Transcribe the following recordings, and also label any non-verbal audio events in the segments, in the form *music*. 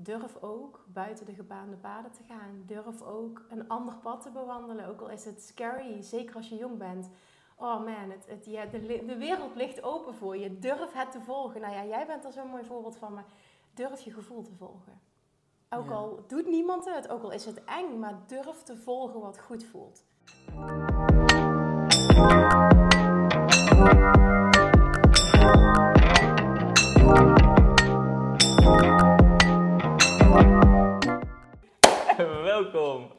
durf ook buiten de gebaande paden te gaan. Durf ook een ander pad te bewandelen, ook al is het scary, zeker als je jong bent. Oh man, het, het, ja, de, de wereld ligt open voor je. Durf het te volgen. Nou ja, jij bent er zo'n mooi voorbeeld van, maar durf je gevoel te volgen. Ook Ja. al doet niemand het, ook al is het eng, maar durf te volgen wat goed voelt. Welkom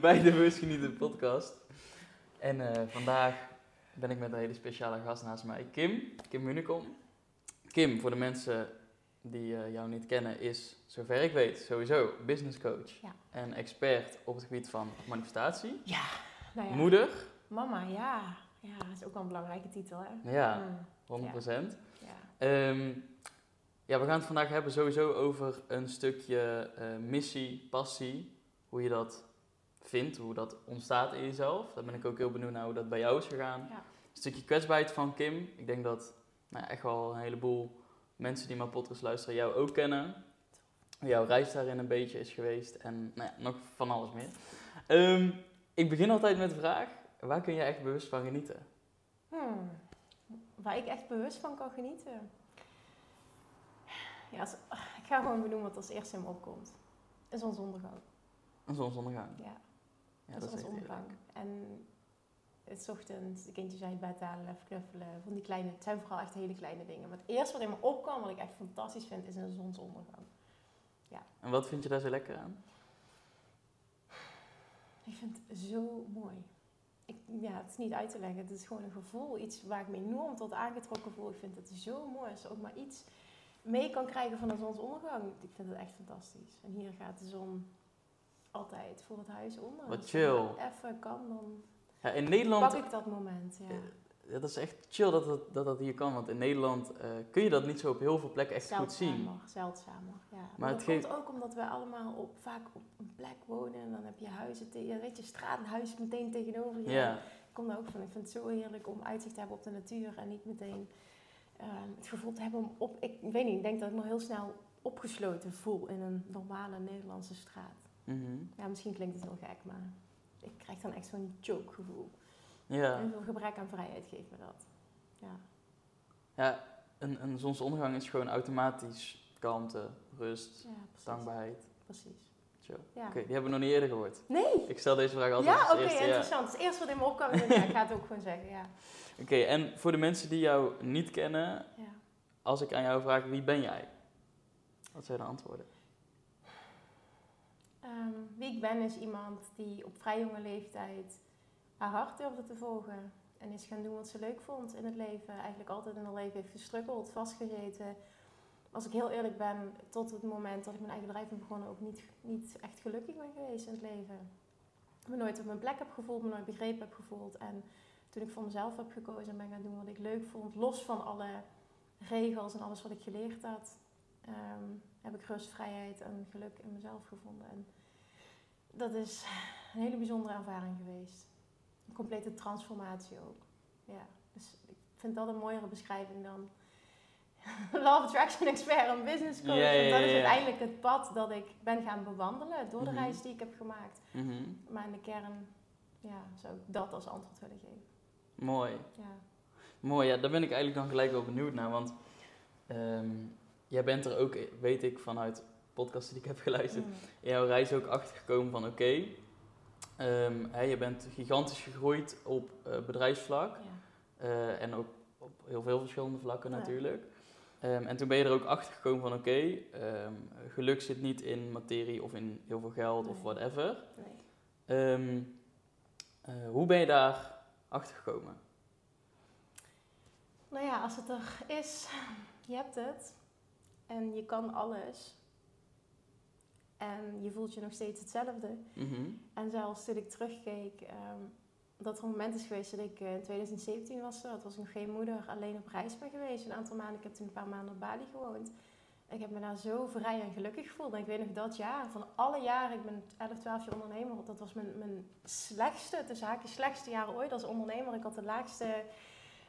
bij de Bewust Genieten podcast. En eh, vandaag ben ik met een hele speciale gast naast mij, Kim. Kim Munikom. Kim, voor de mensen die eh, jou niet kennen, is, zover ik weet, sowieso business coach. Ja. En expert op het gebied van manifestatie. Ja, nou ja. Moeder, Mama, ja. Ja, dat is ook wel een belangrijke titel, hè? ja, Mm, 100%. ja. Ehm, ja, we gaan het vandaag hebben sowieso over een stukje eh, missie, passie. Hoe je dat vindt, hoe dat ontstaat in jezelf. Daar ben ik ook heel benieuwd naar hoe dat bij jou is gegaan. Ja. Een stukje kwetsbaarheid van Kim. Ik denk dat nou ja, echt wel een heleboel mensen die mijn podcast luisteren jou ook kennen. Jouw reis daarin een beetje is geweest. En nou ja, nog van alles meer. Ehm, ik begin altijd met de vraag, waar kun je echt bewust van genieten? Hmm. Waar ik echt bewust van kan genieten. Ja, als- ik ga gewoon benoemen wat als eerste in me opkomt. Een zonsondergang. Een zonsondergang. Ja, Ja, dat is zonsondergang. En het 's ochtends, de kindjes uit bed halen, even knuffelen. Van die kleine, het zijn vooral echt hele kleine dingen. Maar het eerste wat in me opkwam, wat ik echt fantastisch vind, is een zonsondergang. En wat vind je daar zo lekker aan? Ik vind het zo mooi. Ik, ja, het is niet uit te leggen. Het is gewoon een gevoel. Iets waar ik me enorm tot aangetrokken voel. Ik vind het zo mooi. Als je ook maar iets mee kan krijgen van een zonsondergang. Ik vind het echt fantastisch. En hier gaat de zon altijd voor het huis onder. Wat Als het chill. Even kan, dan Ja, in Nederland, pak ik dat moment. Ja. eh, ja, dat is echt chill dat dat, dat dat hier kan. Want in Nederland eh, kun je dat niet zo op heel veel plekken echt goed zien. Zeldzamer, zeldzamer. Ja. Maar, het komt ook omdat we allemaal op, vaak op een plek wonen. En dan heb je huizen, te, ja, weet je, straat en huis meteen tegenover je. Ja, Ik kom daar ook van. Ik vind het zo heerlijk om uitzicht te hebben op de natuur en niet meteen eh, het gevoel te hebben om op. Ik weet niet, ik denk dat ik me heel snel opgesloten voel in een normale Nederlandse straat. Mhm. Ja, misschien klinkt het heel gek, maar ik krijg dan echt zo'n choke gevoel. ja. En veel gebrek aan vrijheid geeft me dat. Ja. ja een, een zonsondergang is gewoon automatisch kalmte, rust, Ja, precies. dankbaarheid. Precies. Ja. Oké, die hebben we nog niet eerder gehoord. Nee! Ik stel deze vraag altijd Ja, oké. Ja. interessant. Het is het eerste wat in me opkwam. Ik denk, ja, ik ga het ook gewoon zeggen, ja. Oké, en voor de mensen die jou niet kennen, ja. als ik aan jou vraag wie ben jij? Wat zou je dan antwoorden? Ehm, wie ik ben is iemand die op vrij jonge leeftijd haar hart durfde te volgen. En is gaan doen wat ze leuk vond in het leven. Eigenlijk altijd in haar leven heeft gestruggeld, vastgezeten. Als ik heel eerlijk ben, tot het moment dat ik mijn eigen bedrijf heb begonnen, ook niet, niet echt gelukkig ben geweest in het leven. Me nooit op mijn plek heb gevoeld, me nooit begrepen heb gevoeld. En toen ik voor mezelf heb gekozen en ben gaan doen wat ik leuk vond, los van alle regels en alles wat ik geleerd had, ehm, heb ik rust, vrijheid en geluk in mezelf gevonden. En dat is een hele bijzondere ervaring geweest. Een complete transformatie ook. Ja, dus ik vind dat een mooiere beschrijving dan *laughs* of Attraction Expert en Business Coach. Ja, ja, Want dat is uiteindelijk het pad dat ik ben gaan bewandelen door de Mhm. reis die ik heb gemaakt. Mhm. Maar in de kern ja, zou ik dat als antwoord willen geven. Mooi. Ja. Mooi, ja, daar ben ik eigenlijk dan gelijk wel benieuwd naar. Want ehm, jij bent er ook, weet ik, vanuit podcasts die ik heb geluisterd, Mm. in jouw reis ook achter gekomen van oké, ehm, je bent gigantisch gegroeid op eh, bedrijfsvlak. Ja. eh, en ook op heel veel verschillende vlakken Ja. natuurlijk. Ehm, en toen ben je er ook achter gekomen van oké, ehm, geluk zit niet in materie of in heel veel geld of whatever. Nee. Eh, hoe ben je daar achter gekomen? Nou ja, als het er is, *laughs* je hebt het en je kan alles. En je voelt je nog steeds hetzelfde. Mhm. En zelfs toen ik terugkeek, ehm, dat er een moment is geweest dat ik eh, in 2017 was. Dat was nog geen moeder, alleen op reis ben geweest. Een aantal maanden, ik heb toen een paar maanden op Bali gewoond. Ik heb me daar zo vrij en gelukkig gevoeld. En ik weet nog dat jaar, van alle jaren, ik ben 11, 12 jaar ondernemer. Dat was mijn, mijn slechtste, tussen haakjes slechtste jaar ooit als ondernemer. Ik had de laagste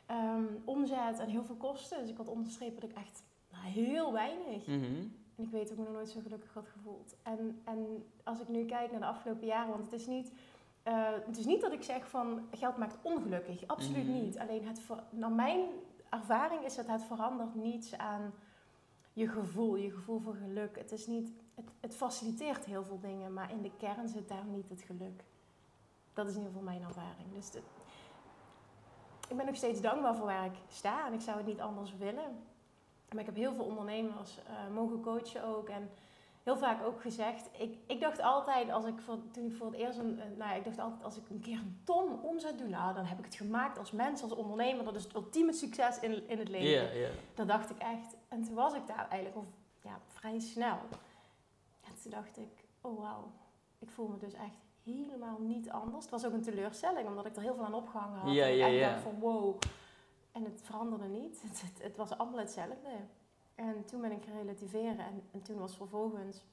ehm, omzet en heel veel kosten. Dus ik had onderstrepen dat ik echt nou, heel weinig Mhm. En ik weet dat ik me nog nooit zo gelukkig had gevoeld. En, en als ik nu kijk naar de afgelopen jaren, want het is niet, eh, het is niet dat ik zeg van geld maakt ongelukkig. Absoluut Mhm. niet. Alleen het, ver- naar mijn ervaring is het, het verandert niets aan je gevoel, je gevoel voor geluk. Het, is niet, het, het faciliteert heel veel dingen, maar in de kern zit daar niet het geluk. Dat is in ieder geval mijn ervaring. Dus de- ik ben nog steeds dankbaar voor waar ik sta en ik zou het niet anders willen. Maar ik heb heel veel ondernemers eh, mogen coachen ook. En heel vaak ook gezegd. Ik, ik dacht altijd, als ik voor, toen ik voor het eerst een, nou ja, ik dacht altijd, als ik een keer een ton om zou doen, nou, dan heb ik het gemaakt als mens, als ondernemer. Dat is het ultieme succes in, in het leven. Ja. Dat dacht ik echt. En toen was ik daar eigenlijk al ja, vrij snel. En toen dacht ik, oh wauw, ik voel me dus echt helemaal niet anders. Het was ook een teleurstelling, omdat ik er heel veel aan opgehangen had. Ja, en ik ja, echt ja. dacht van wow. En het veranderde niet. *laughs* Het, het, het was allemaal hetzelfde. En toen ben ik gaan relativeren. En, en toen was vervolgens,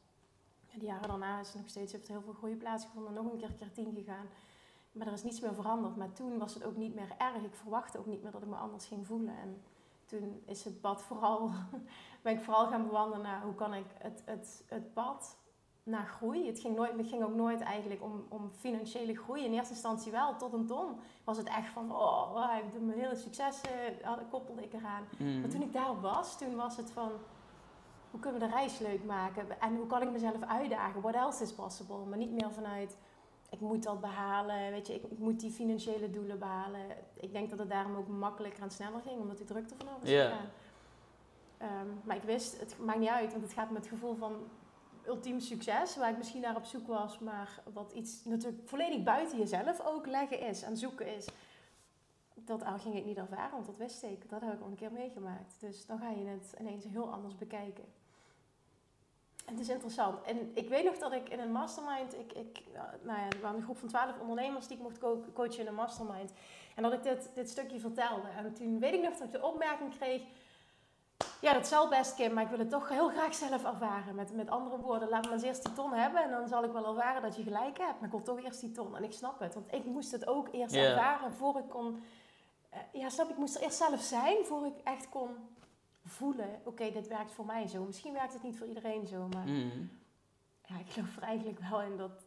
de jaren daarna is nog steeds, heeft er heel veel groei plaatsgevonden. Nog een keer keer tien gegaan. Maar er is niets meer veranderd. Maar toen was het ook niet meer erg. Ik verwachtte ook niet meer dat ik me anders ging voelen. En toen is het pad vooral, *laughs* ben ik vooral gaan bewandelen naar hoe kan ik het, het, het pad naar groei. Het ging, nooit, het ging ook nooit eigenlijk om, om financiële groei. In eerste instantie wel, tot een ton was het echt van, oh, mijn hele succes, eh, had- koppelde ik eraan. Mhm. Maar toen ik daar was, toen was het van, hoe kunnen we de reis leuk maken? En hoe kan ik mezelf uitdagen? What else is possible? Maar niet meer vanuit, ik moet dat behalen, weet je, ik, ik moet die financiële doelen behalen. Ik denk dat het daarom ook makkelijker en sneller ging, omdat die drukte vanaf Ja. gegaan. Ehm, maar ik wist, het maakt niet uit, want het gaat met het gevoel van ultiem succes, waar ik misschien naar op zoek was, maar wat iets natuurlijk volledig buiten jezelf ook leggen is en zoeken is. Dat ging ik niet ervaren, want dat wist ik. Dat heb ik al een keer meegemaakt. Dus dan ga je het ineens heel anders bekijken. En het is interessant. En ik weet nog dat ik in een mastermind, ik, ik, nou ja, er waren een groep van twaalf ondernemers die ik mocht co- coachen in een mastermind. En dat ik dit, dit stukje vertelde. En toen weet ik nog dat ik de opmerking kreeg, ja, dat zal best, Kim, maar ik wil het toch heel graag zelf ervaren. Met, met andere woorden, laat me eens eerst die ton hebben en dan zal ik wel ervaren dat je gelijk hebt. Maar ik wil toch eerst die ton. En ik snap het, want ik moest het ook eerst ervaren voor ik kon... eh, ja, snap ik moest er eerst zelf zijn voor ik echt kon voelen, oké, dit werkt voor mij zo. Misschien werkt het niet voor iedereen zo, maar Mhm. ja, ik geloof er eigenlijk wel in dat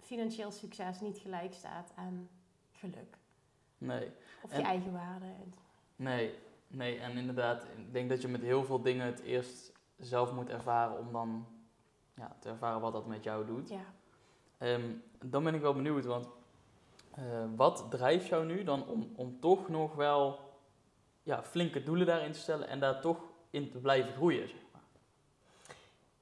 financieel succes niet gelijk staat aan geluk. Nee. Of En- je eigen waarde. Nee, nee, en inderdaad, ik denk dat je met heel veel dingen het eerst zelf moet ervaren om dan ja, te ervaren wat dat met jou doet. Ja. Ehm, dan ben ik wel benieuwd, want eh, wat drijft jou nu dan om, om toch nog wel ja, flinke doelen daarin te stellen en daar toch in te blijven groeien? Zeg maar.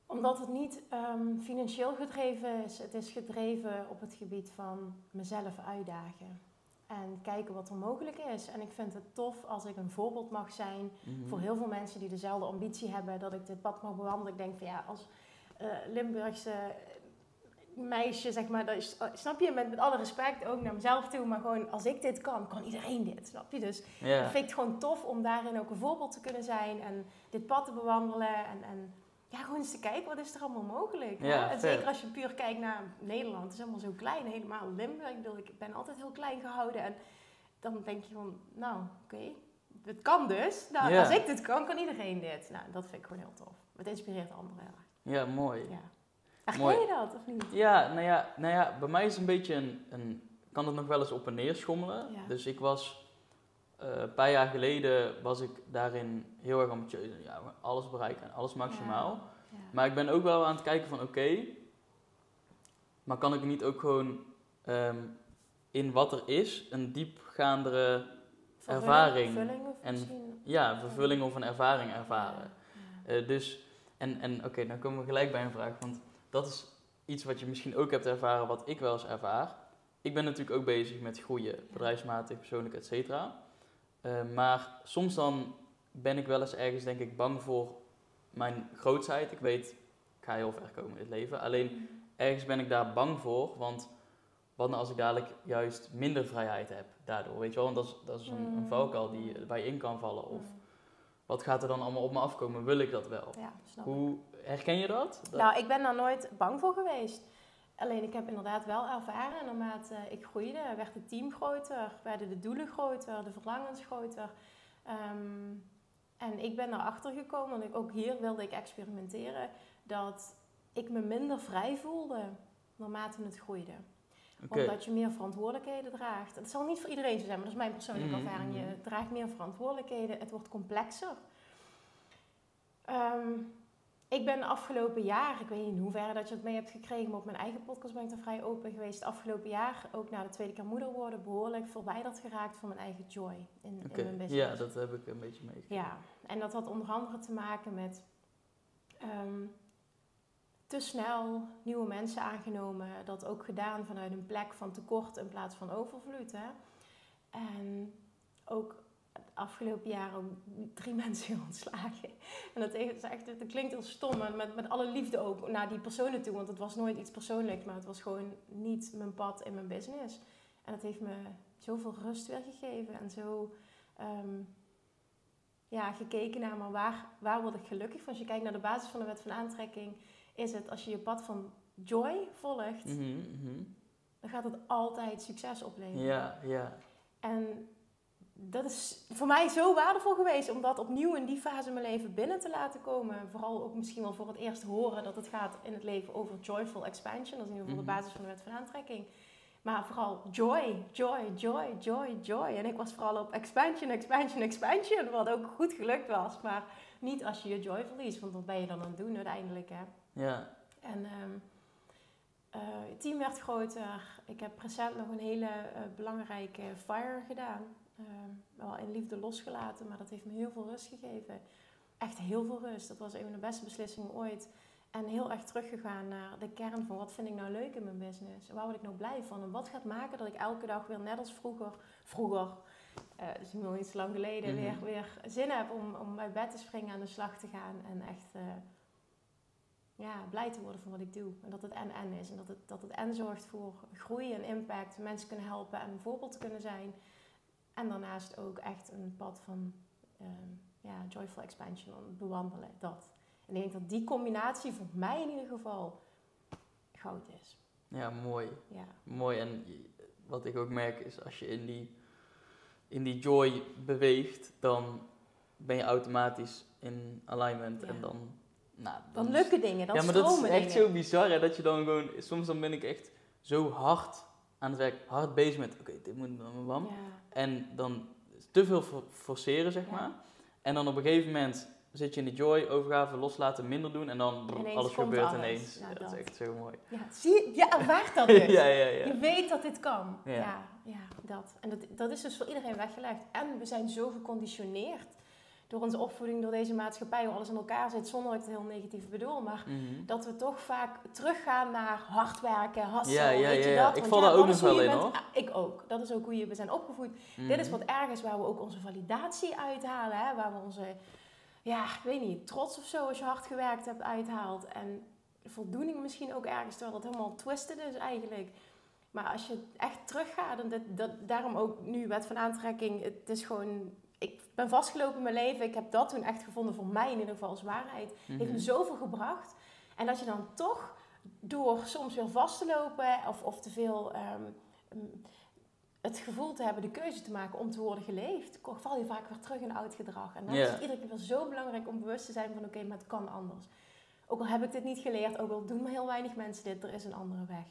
Omdat het niet ehm, financieel gedreven is. Het is gedreven op het gebied van mezelf uitdagen. En kijken wat er mogelijk is. En ik vind het tof als ik een voorbeeld mag zijn Mhm. voor heel veel mensen die dezelfde ambitie hebben. Dat ik dit pad mag bewandelen. Ik denk van ja, als eh, Limburgse meisje, zeg maar. Dat is, oh, snap je? Met, met alle respect ook naar mezelf toe. Maar gewoon als ik dit kan, kan iedereen dit. Snap je? Dus Ja, ik vind het gewoon tof om daarin ook een voorbeeld te kunnen zijn. En dit pad te bewandelen. En, en ja, gewoon eens te kijken wat is er allemaal mogelijk. Ja, en zeker als je puur kijkt naar Nederland. Het is allemaal zo klein. Helemaal Limburg. Ik bedoel, ik ben altijd heel klein gehouden. En dan denk je van, nou, oké. Het kan dus. Nou, Ja. als ik dit kan, kan iedereen dit. Nou, dat vind ik gewoon heel tof. Het inspireert anderen heel ja mooi. Ja. Mooi. je dat of niet? Ja, nou ja, nou ja, bij mij is het een beetje een, een kan het nog wel eens op en neer schommelen. Ja. Dus ik was, eh, een paar jaar geleden was ik daarin heel erg ambitieus. Ja, alles bereiken en alles maximaal. Ja. Maar ik ben ook wel aan het kijken van, oké, maar kan ik niet ook gewoon ehm, in wat er is een diepgaandere, Vervulling- ervaring vervulling of en- misschien... ja, vervulling of een ervaring ervaren? Ja. Eh, dus, en, en oké, dan komen we gelijk bij een vraag. Want dat is iets wat je misschien ook hebt ervaren, wat ik wel eens ervaar. Ik ben natuurlijk ook bezig met groeien, bedrijfsmatig, persoonlijk, et cetera. Eh, maar soms dan ben ik wel eens ergens, denk ik, bang voor mijn grootsheid. Ik weet, ik ga heel ver komen in het leven. Alleen ergens ben ik daar bang voor, want wat nou als ik dadelijk juist minder vrijheid heb daardoor, weet je wel? Want dat is, dat is een, een Mm. valkuil die, waar je in kan vallen. Of Mm. wat gaat er dan allemaal op me afkomen? Wil ik dat wel? Ja, snap. Hoe herken je dat? Dat- Nou, ik ben daar nooit bang voor geweest. Alleen ik heb inderdaad wel ervaren, naarmate ik groeide, werd het team groter, werden de doelen groter, de verlangens groter. Ehm, En ik ben erachter gekomen, want ik, ook hier wilde ik experimenteren, dat ik me minder vrij voelde naarmate het groeide. Omdat je meer verantwoordelijkheden draagt. Het zal niet voor iedereen zo zijn, maar dat is mijn persoonlijke Mhm, ervaring. Je mhm. draagt meer verantwoordelijkheden, het wordt complexer. Ehm, ik ben afgelopen jaar, ik weet niet in hoeverre dat je het mee hebt gekregen, maar op mijn eigen podcast ben ik er vrij open geweest. Afgelopen jaar, ook na de tweede keer moeder worden, behoorlijk verwijderd geraakt van mijn eigen joy in, in mijn business. Ja, dat heb ik een beetje meegekregen. Ja, en dat had onder andere te maken met ehm, te snel nieuwe mensen aangenomen. Dat ook gedaan vanuit een plek van tekort in plaats van overvloed. Hè? En ook afgelopen jaar ook drie *laughs* mensen ontslagen. En dat, is echt, dat klinkt heel stom, maar met, met alle liefde ook naar die personen toe. Want het was nooit iets persoonlijks, maar het was gewoon niet mijn pad in mijn business. En dat heeft me zoveel rust weer gegeven en zo ehm, ja, gekeken naar, maar waar, waar word ik gelukkig van? Als je kijkt naar de basis van de wet van aantrekking, is het als je je pad van joy volgt, Mhm, mhm. dan gaat het altijd succes opleveren. Ja, ja. En dat is voor mij zo waardevol geweest om dat opnieuw in die fase in mijn leven binnen te laten komen. Vooral ook misschien wel voor het eerst horen dat het gaat in het leven over joyful expansion. Dat is in ieder geval de Mhm. basis van de wet van aantrekking. Maar vooral joy, joy, joy, joy, joy. En ik was vooral op expansion, expansion, expansion. Wat ook goed gelukt was. Maar niet als je je joy verliest. Want wat ben je dan aan het doen uiteindelijk, hè? Ja, En ehm, eh, het team werd groter. Ik heb recent nog een hele eh, belangrijke fire gedaan. Ehm, wel in liefde losgelaten, maar dat heeft me heel veel rust gegeven. Echt heel veel rust. Dat was een van de beste beslissingen ooit. En heel erg teruggegaan naar de kern van wat vind ik nou leuk in mijn business? Waar word ik nou blij van? En wat gaat maken dat ik elke dag weer net als vroeger, vroeger, eh dus nog niet zo lang geleden, Mhm. weer, weer zin heb om, om uit bed te springen, aan de slag te gaan. En echt eh, ja, blij te worden van wat ik doe. En dat het en-en is. En dat het, dat het en zorgt voor groei en impact. Mensen kunnen helpen en een voorbeeld te kunnen zijn. En daarnaast ook echt een pad van ehm, ja, joyful expansion bewandelen. Dat. En ik denk dat die combinatie voor mij in ieder geval goud is. ja, mooi. Ja. Mooi. En wat ik ook merk is als je in die, in die joy beweegt, dan ben je automatisch in alignment. Ja. En dan, nou, Dan is- lukken dingen, dan ja, maar dat is echt dingen. zo bizar. Hè, dat je dan gewoon, soms dan ben ik echt zo hard aan het werk, hard bezig met, oké, dit moet dan bam. Ja. En dan te veel for- forceren, zeg Ja. maar. En dan op een gegeven moment zit je in de joy, overgave, loslaten, minder doen. En dan brrr, alles gebeurt alles. ineens. Ja, dat is echt zo mooi. Ja, zie je? Je ervaart dat *laughs* dus. ja, ja, ja. Je weet dat dit kan. Ja. Ja, ja, dat. En dat, dat is dus voor iedereen weggelegd. En we zijn zo geconditioneerd door onze opvoeding, door deze maatschappij, hoe alles in elkaar zit, zonder dat ik het heel negatief bedoel. Maar Mhm. dat we toch vaak teruggaan naar hard werken, hustle, Ja, ja, weet je ja, dat? Ik val ja, daar ook nog wel in, bent- hoor. Ah, ik ook. Dat is ook hoe je, we zijn opgevoed. Mhm. Dit is wat ergens waar we ook onze validatie uithalen. Hè? Waar we onze, ja, ik weet niet, trots of zo als je hard gewerkt hebt uithaalt. En voldoening misschien ook ergens, terwijl dat helemaal twisted is eigenlijk. Maar als je echt teruggaat, en dat, dat, daarom ook nu wet van aantrekking, het is gewoon... Ik ben vastgelopen in mijn leven. Ik heb dat toen echt gevonden voor mij in ieder geval als waarheid. Mhm. Heeft me zoveel gebracht. En dat je dan toch door soms weer vast te lopen of, of te veel ehm, mm, het gevoel te hebben de keuze te maken om te worden geleefd, val je vaak weer terug in oud gedrag. En dan is het iedere keer weer zo belangrijk om bewust te zijn van oké, maar het kan anders. Ook al heb ik dit niet geleerd, ook al doen maar heel weinig mensen dit, er is een andere weg.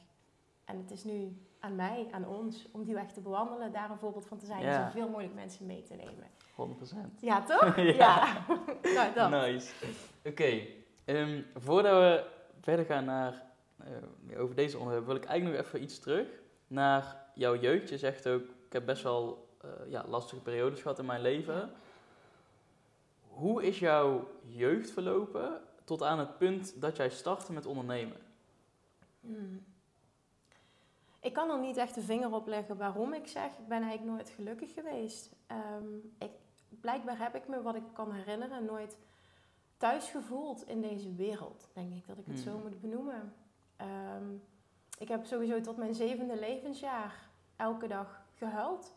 En het is nu aan mij, aan ons, om die weg te bewandelen, daar een voorbeeld van te zijn Ja. en zoveel mogelijk mensen mee te nemen. 100%. Ja, toch? *laughs* Ja. *laughs* nou, dat. Nice. Oké, ehm, voordat we verder gaan naar, eh, over deze onderwerp, wil ik eigenlijk nog even iets terug naar jouw jeugd. Je zegt ook, ik heb best wel eh, ja, lastige periodes gehad in mijn leven. Hoe is jouw jeugd verlopen tot aan het punt dat jij startte met ondernemen? Hmm. Ik kan er niet echt de vinger op leggen waarom ik zeg, ik ben eigenlijk nooit gelukkig geweest. Ehm, ik, blijkbaar heb ik me, wat ik kan herinneren, nooit thuis gevoeld in deze wereld, denk ik dat ik het zo Hmm. moet benoemen. Ehm, ik heb sowieso tot mijn zevende levensjaar elke dag gehuild.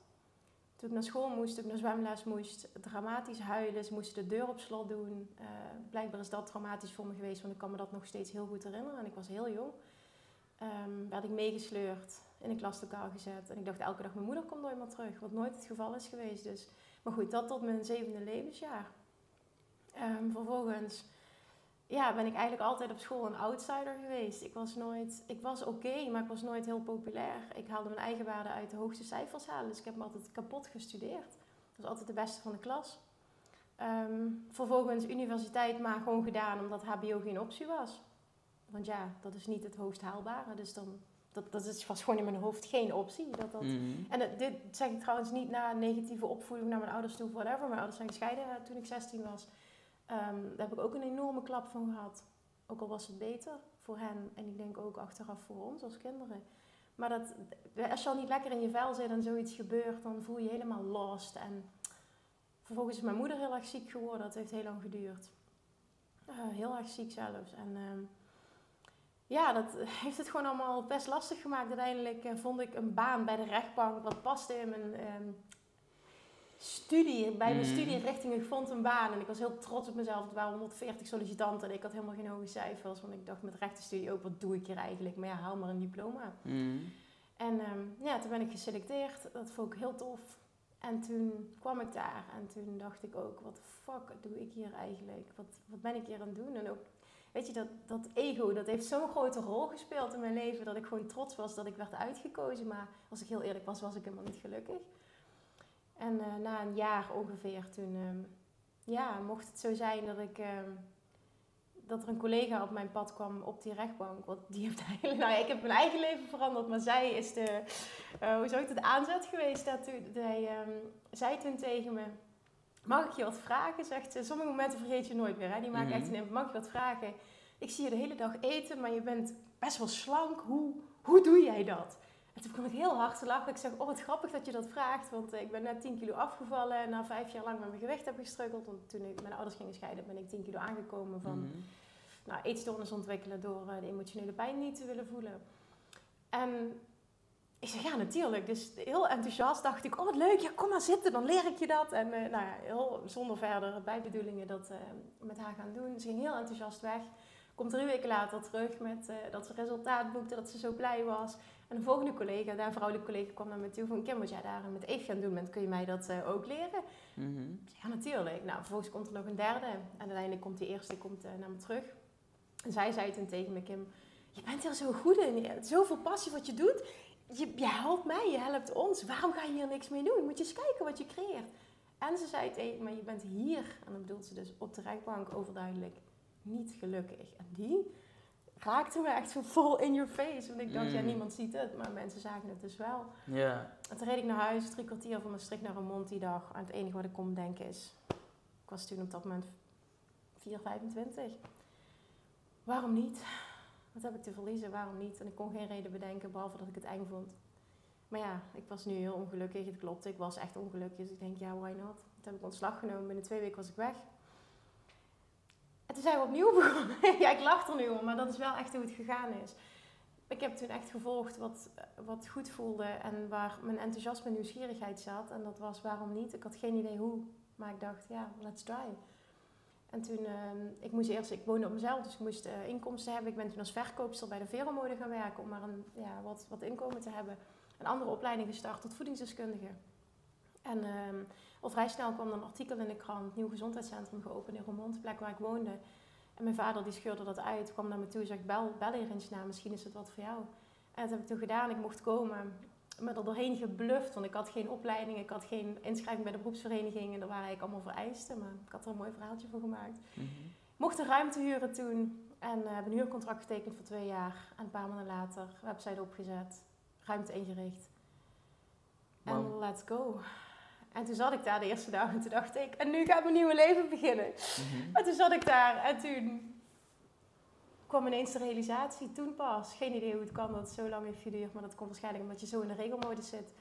Toen ik naar school moest, toen ik naar zwemles moest, dramatisch huilen. Ze moesten de deur op slot doen. Eh, blijkbaar is dat traumatisch voor me geweest, want ik kan me dat nog steeds heel goed herinneren. En ik was heel jong. Ehm, werd ik meegesleurd, in een klaslokaal gezet. En ik dacht elke dag, mijn moeder komt nooit meer terug. Wat nooit het geval is geweest. Dus. Maar goed, dat tot mijn zevende levensjaar. Ehm, vervolgens ja, ben ik eigenlijk altijd op school een outsider geweest. Ik was nooit, ik was oké, maar ik was nooit heel populair. Ik haalde mijn eigen waarde uit de hoogste cijfers halen, dus ik heb me altijd kapot gestudeerd. Ik was altijd de beste van de klas. Ehm, vervolgens universiteit maar gewoon gedaan omdat HBO geen optie was. Want ja, dat is niet het hoogst haalbare. Dus dan, dat, dat is, was gewoon in mijn hoofd geen optie. Dat, dat, Mhm. En het- dit zeg ik trouwens niet na negatieve opvoeding naar mijn ouders toe, whatever. Mijn ouders zijn gescheiden eh, toen ik 16 was. Ehm, daar heb ik ook een enorme klap van gehad. Ook al was het beter voor hen. En ik denk ook achteraf voor ons als kinderen. Maar dat, als je al niet lekker in je vel zit en zoiets gebeurt, dan voel je je helemaal lost. En vervolgens is mijn moeder heel erg ziek geworden. Dat heeft heel lang geduurd. Eh, heel erg ziek zelfs. En ehm, ja, dat heeft het gewoon allemaal best lastig gemaakt. Uiteindelijk eh, vond ik een baan bij de rechtbank wat paste in mijn ehm, studie. Bij mijn Mhm. studierichting, ik vond een baan en ik was heel trots op mezelf. Er waren 140 sollicitanten en ik had helemaal geen hoge cijfers. Want ik dacht met rechtenstudie ook, wat doe ik hier eigenlijk? Maar ja, haal maar een diploma. Mhm. En ehm, ja, toen ben ik geselecteerd. Dat vond ik heel tof. En toen kwam ik daar en toen dacht ik ook, wat de fuck doe ik hier eigenlijk? Wat, wat ben ik hier aan het doen? En ook, weet je, dat, dat ego, dat heeft zo'n grote rol gespeeld in mijn leven dat ik gewoon trots was dat ik werd uitgekozen. Maar als ik heel eerlijk was, was ik helemaal niet gelukkig. En eh, na een jaar ongeveer, toen ehm, ja, mocht het zo zijn dat ik... ehm, dat er een collega op mijn pad kwam op die rechtbank. Want die heeft *laughs* eigenlijk... Nou ik heb mijn eigen leven veranderd. Maar zij is de... eh, hoe zou ik het aanzet geweest? Dat zij ehm, zei toen tegen me... Mag ik je wat vragen? Zegt ze. Sommige momenten vergeet je nooit meer. Hè? Die maken echt Mhm. een impact. Mag ik je wat vragen? Ik zie je de hele dag eten, maar je bent best wel slank. Hoe, hoe doe jij dat? En toen begon ik heel hard te lachen. Ik zeg, oh wat grappig dat je dat vraagt. Want eh, ik ben net 10 kilo afgevallen. En na vijf jaar lang met mijn gewicht heb gestruggeld. Want toen ik, mijn ouders gingen scheiden, ben ik 10 kilo aangekomen van Mhm. nou, eetstoornis ontwikkelen door eh, de emotionele pijn niet te willen voelen. En ik zeg, ja, natuurlijk. Dus heel enthousiast dacht ik, oh wat leuk, ja, kom maar zitten, dan leer ik je dat. En eh, nou ja, heel zonder verdere bijbedoelingen dat eh, met haar gaan doen. Ze ging heel enthousiast weg. Komt drie weken later terug met eh, dat ze resultaat boekte, dat ze zo blij was. En de volgende collega, daar vrouwelijke collega, kwam naar me toe van... Kim, wat jij daar met Eve gaan doen bent, kun je mij dat ook leren? Zeg, Ja, natuurlijk. Nou, vervolgens komt er nog een derde. En uiteindelijk komt die eerste komt, naar me terug. En zij zei toen tegen me, Kim, je bent er zo goed in. Je hebt zoveel passie wat je doet. Je, je helpt mij, je helpt ons. Waarom ga je hier niks mee doen? Moet je eens kijken wat je creëert. En ze zei tegen me, je bent hier, en dan bedoelt ze dus op de rechtbank overduidelijk, niet gelukkig. En die raakte me echt zo vol in your face. Want ik dacht, ja, Mm. niemand ziet het, maar mensen zagen het dus wel. Ja. En toen reed ik naar huis, drie kwartier van Maastricht naar Remond die dag. En het enige wat ik kon denken is... Ik was toen op dat moment 4, 25. Waarom niet? Wat heb ik te verliezen? Waarom niet? En ik kon geen reden bedenken, behalve dat ik het eng vond. Maar ja, ik was nu heel ongelukkig. Het klopte, ik was echt ongelukkig. Dus ik denk, ja, why not? Toen heb ik ontslag genomen. Binnen twee weken was ik weg. En toen zijn we opnieuw *laughs* begonnen. ja, ik lach er nu om, maar dat is wel echt hoe het gegaan is. Ik heb toen echt gevolgd wat, wat goed voelde en waar mijn enthousiasme en nieuwsgierigheid zat. En dat was waarom niet. Ik had geen idee hoe, maar ik dacht, ja, let's try. En toen, ehm, ik moest eerst, ik woonde op mezelf, dus ik moest eh, inkomsten hebben. Ik ben toen als verkoopster bij de Veromode gaan werken om maar een, ja, wat, wat inkomen te hebben. Een andere opleiding gestart tot voedingsdeskundige. En ehm, al vrij snel kwam er een artikel in de krant, nieuw gezondheidscentrum geopend in Roermond, de plek waar ik woonde. En mijn vader die scheurde dat uit, kwam naar me toe en zei, bel, bel hier eens naar, misschien is het wat voor jou. En dat heb ik toen gedaan, ik mocht komen, me er doorheen gebluft, want ik had geen opleiding, ik had geen inschrijving bij de beroepsvereniging en er waren eigenlijk allemaal vereisten, maar ik had er een mooi verhaaltje voor gemaakt. Mhm. Mocht een ruimte huren toen en eh, heb een huurcontract getekend voor twee jaar. En een paar maanden later, website opgezet, ruimte ingericht. En let's go. En toen zat ik daar de eerste dag en toen dacht ik, en nu gaat mijn nieuwe leven beginnen. Mhm. En toen zat ik daar en toen kwam ineens de realisatie, toen pas. Geen idee hoe het kan dat het zo lang heeft geduurd, maar dat komt waarschijnlijk omdat je zo in de regelmodus zit.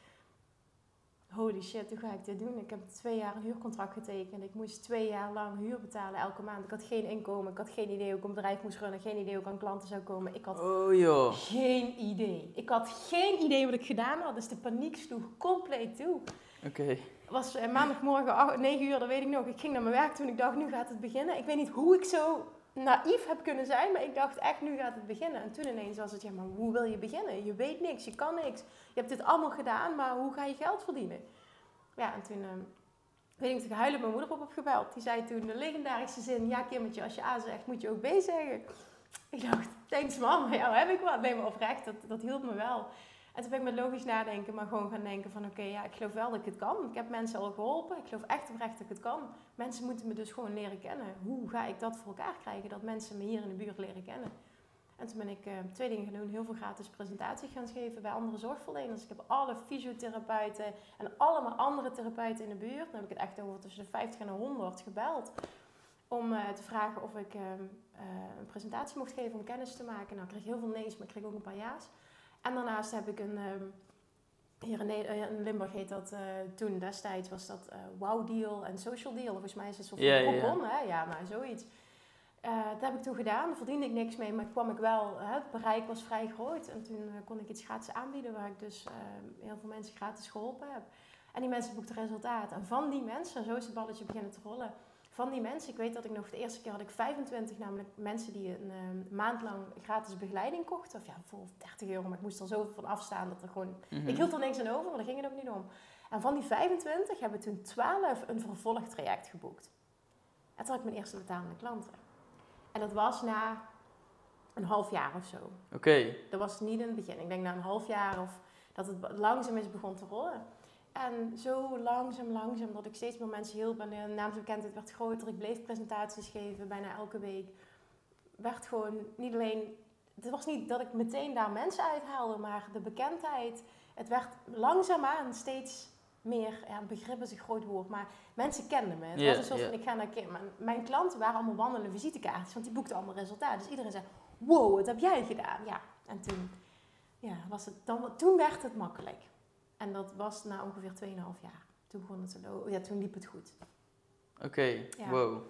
Holy shit, hoe ga ik dit doen? Ik heb twee jaar een huurcontract getekend. Ik moest twee jaar lang huur betalen elke maand. Ik had geen inkomen, ik had geen idee hoe ik een bedrijf moest runnen, geen idee hoe ik aan klanten zou komen. Ik had Oh joh. geen idee. Ik had geen idee wat ik gedaan had, dus de paniek sloeg compleet toe. Oké. Was eh, maandagmorgen ach- 9 uur, dat weet ik nog. Ik ging naar mijn werk toen ik dacht, nu gaat het beginnen. Ik weet niet hoe ik zo naïef heb kunnen zijn, maar ik dacht echt, nu gaat het beginnen. En toen ineens was het, ja, maar hoe wil je beginnen? Je weet niks, je kan niks. Je hebt dit allemaal gedaan, maar hoe ga je geld verdienen? Ja, en toen eh, weet ik, toen huilen mijn moeder op heb gebeld. Die zei toen de legendarische zin, ja Kimmetje, als je A zegt, moet je ook B zeggen. Ik dacht, thanks maar *laughs* jou heb ik wat. Nee, maar oprecht, dat, dat hielp me wel. En toen ben ik met logisch nadenken, maar gewoon gaan denken van oké, ja, ik geloof wel dat ik het kan. Ik heb mensen al geholpen. Ik geloof echt oprecht dat ik het kan. Mensen moeten me dus gewoon leren kennen. Hoe ga ik dat voor elkaar krijgen? Dat mensen me hier in de buurt leren kennen. En toen ben ik uh, twee dingen gaan doen. Heel veel gratis presentaties gaan geven bij andere zorgverleners. Ik heb alle fysiotherapeuten en allemaal andere therapeuten in de buurt. Dan heb ik het echt over tussen de 50 en de 100 gebeld. Om uh, te vragen of ik uh, een presentatie mocht geven om kennis te maken. Nou, ik kreeg heel veel nee's, maar ik kreeg ook een paar ja's. En daarnaast heb ik een... Ehm, hier in, in, Limburg heet dat toen destijds was dat Wow Deal en Social Deal. Volgens mij is het zo van yeah. hè? Ja, maar zoiets. Uh, dat heb ik toen gedaan. Daar verdiende ik niks mee, maar kwam ik wel. Hè, het bereik was vrij groot. En toen uh, kon ik iets gratis aanbieden waar ik dus uh, heel veel mensen gratis geholpen heb. En die mensen boekten resultaat. En van die mensen, zo is het balletje beginnen te rollen. Van die mensen, ik weet dat ik nog de eerste keer had ik 25, namelijk mensen die een maand lang gratis begeleiding kochten. Of ja, voor 30 euro, maar ik moest er zo van afstaan dat er gewoon. Ik hield er niks aan over, maar daar ging het ook niet om. En van die 25 hebben toen 12 een vervolgtraject geboekt. En toen had ik mijn eerste betalende klanten. En dat was na een half jaar of zo. Oké. Dat was niet in het begin. Ik denk na een half jaar of dat het langzaam is begon te rollen. En zo langzaam, langzaam, dat ik steeds meer mensen hielp en de naamsbekendheid werd groter. Ik bleef presentaties geven, bijna elke week. Werd gewoon niet alleen... Het was niet dat ik meteen daar mensen uithaalde, maar de bekendheid... Het werd langzaamaan steeds meer, ja, begrip is een groot woord, maar mensen kenden me. Het was een soort van, ik ga naar Kim. Mijn klanten waren allemaal wandelende visitekaartjes, want die boekten allemaal resultaten. Dus iedereen zei, wow, wat heb jij gedaan? Ja, en toen, ja, was het, dan, toen werd het makkelijk. En dat was na ongeveer 2,5 jaar. Toen begon het te lopen. Ja, toen liep het goed. Oké, wow.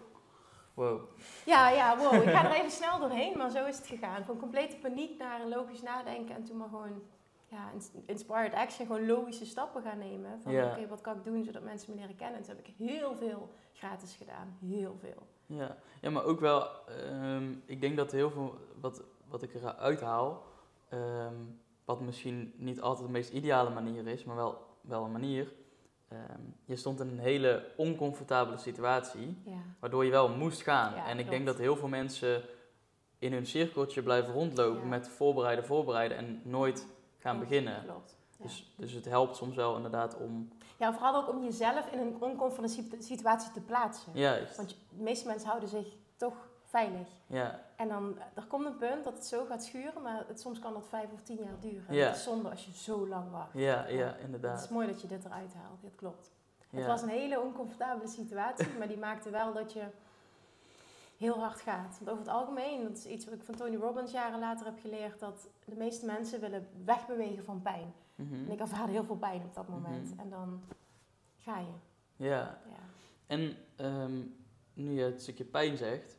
Wow. Ja, ja, wow. Ik ga er even snel doorheen, maar zo is het gegaan. Van complete paniek naar logisch nadenken en toen maar gewoon ja, inspired action, gewoon logische stappen gaan nemen. Van oké, wat kan ik doen zodat mensen me leren kennen? En toen heb ik heel veel gratis gedaan. Heel veel. Ja, ja maar ook wel, ehm, ik denk dat heel veel wat, wat ik eruit haal, ehm, wat misschien niet altijd de meest ideale manier is, maar wel, wel een manier. Ehm, je stond in een hele oncomfortabele situatie, ja. waardoor je wel moest gaan. en ik denk dat heel veel mensen in hun cirkeltje blijven rondlopen met voorbereiden, voorbereiden en nooit gaan beginnen. Klopt. Dus, dus het helpt soms wel inderdaad om. Ja, vooral ook om jezelf in een oncomfortabele situatie te plaatsen. Juist. Want de meeste mensen houden zich toch veilig. Ja. En dan er komt een punt dat het zo gaat schuren, maar het, soms kan dat vijf of tien jaar duren. Ja. Dat is zonde als je zo lang wacht. Ja, ja, inderdaad. Het is mooi dat je dit eruit haalt, dat klopt. Het was een hele oncomfortabele situatie, *laughs* maar die maakte wel dat je heel hard gaat. Want over het algemeen, dat is iets wat ik van Tony Robbins jaren later heb geleerd, dat de meeste mensen willen wegbewegen van pijn. Mhm. En ik ervaarde heel veel pijn op dat moment. Mhm. En dan ga je. Ja. ja. En ehm, nu je het stukje pijn zegt,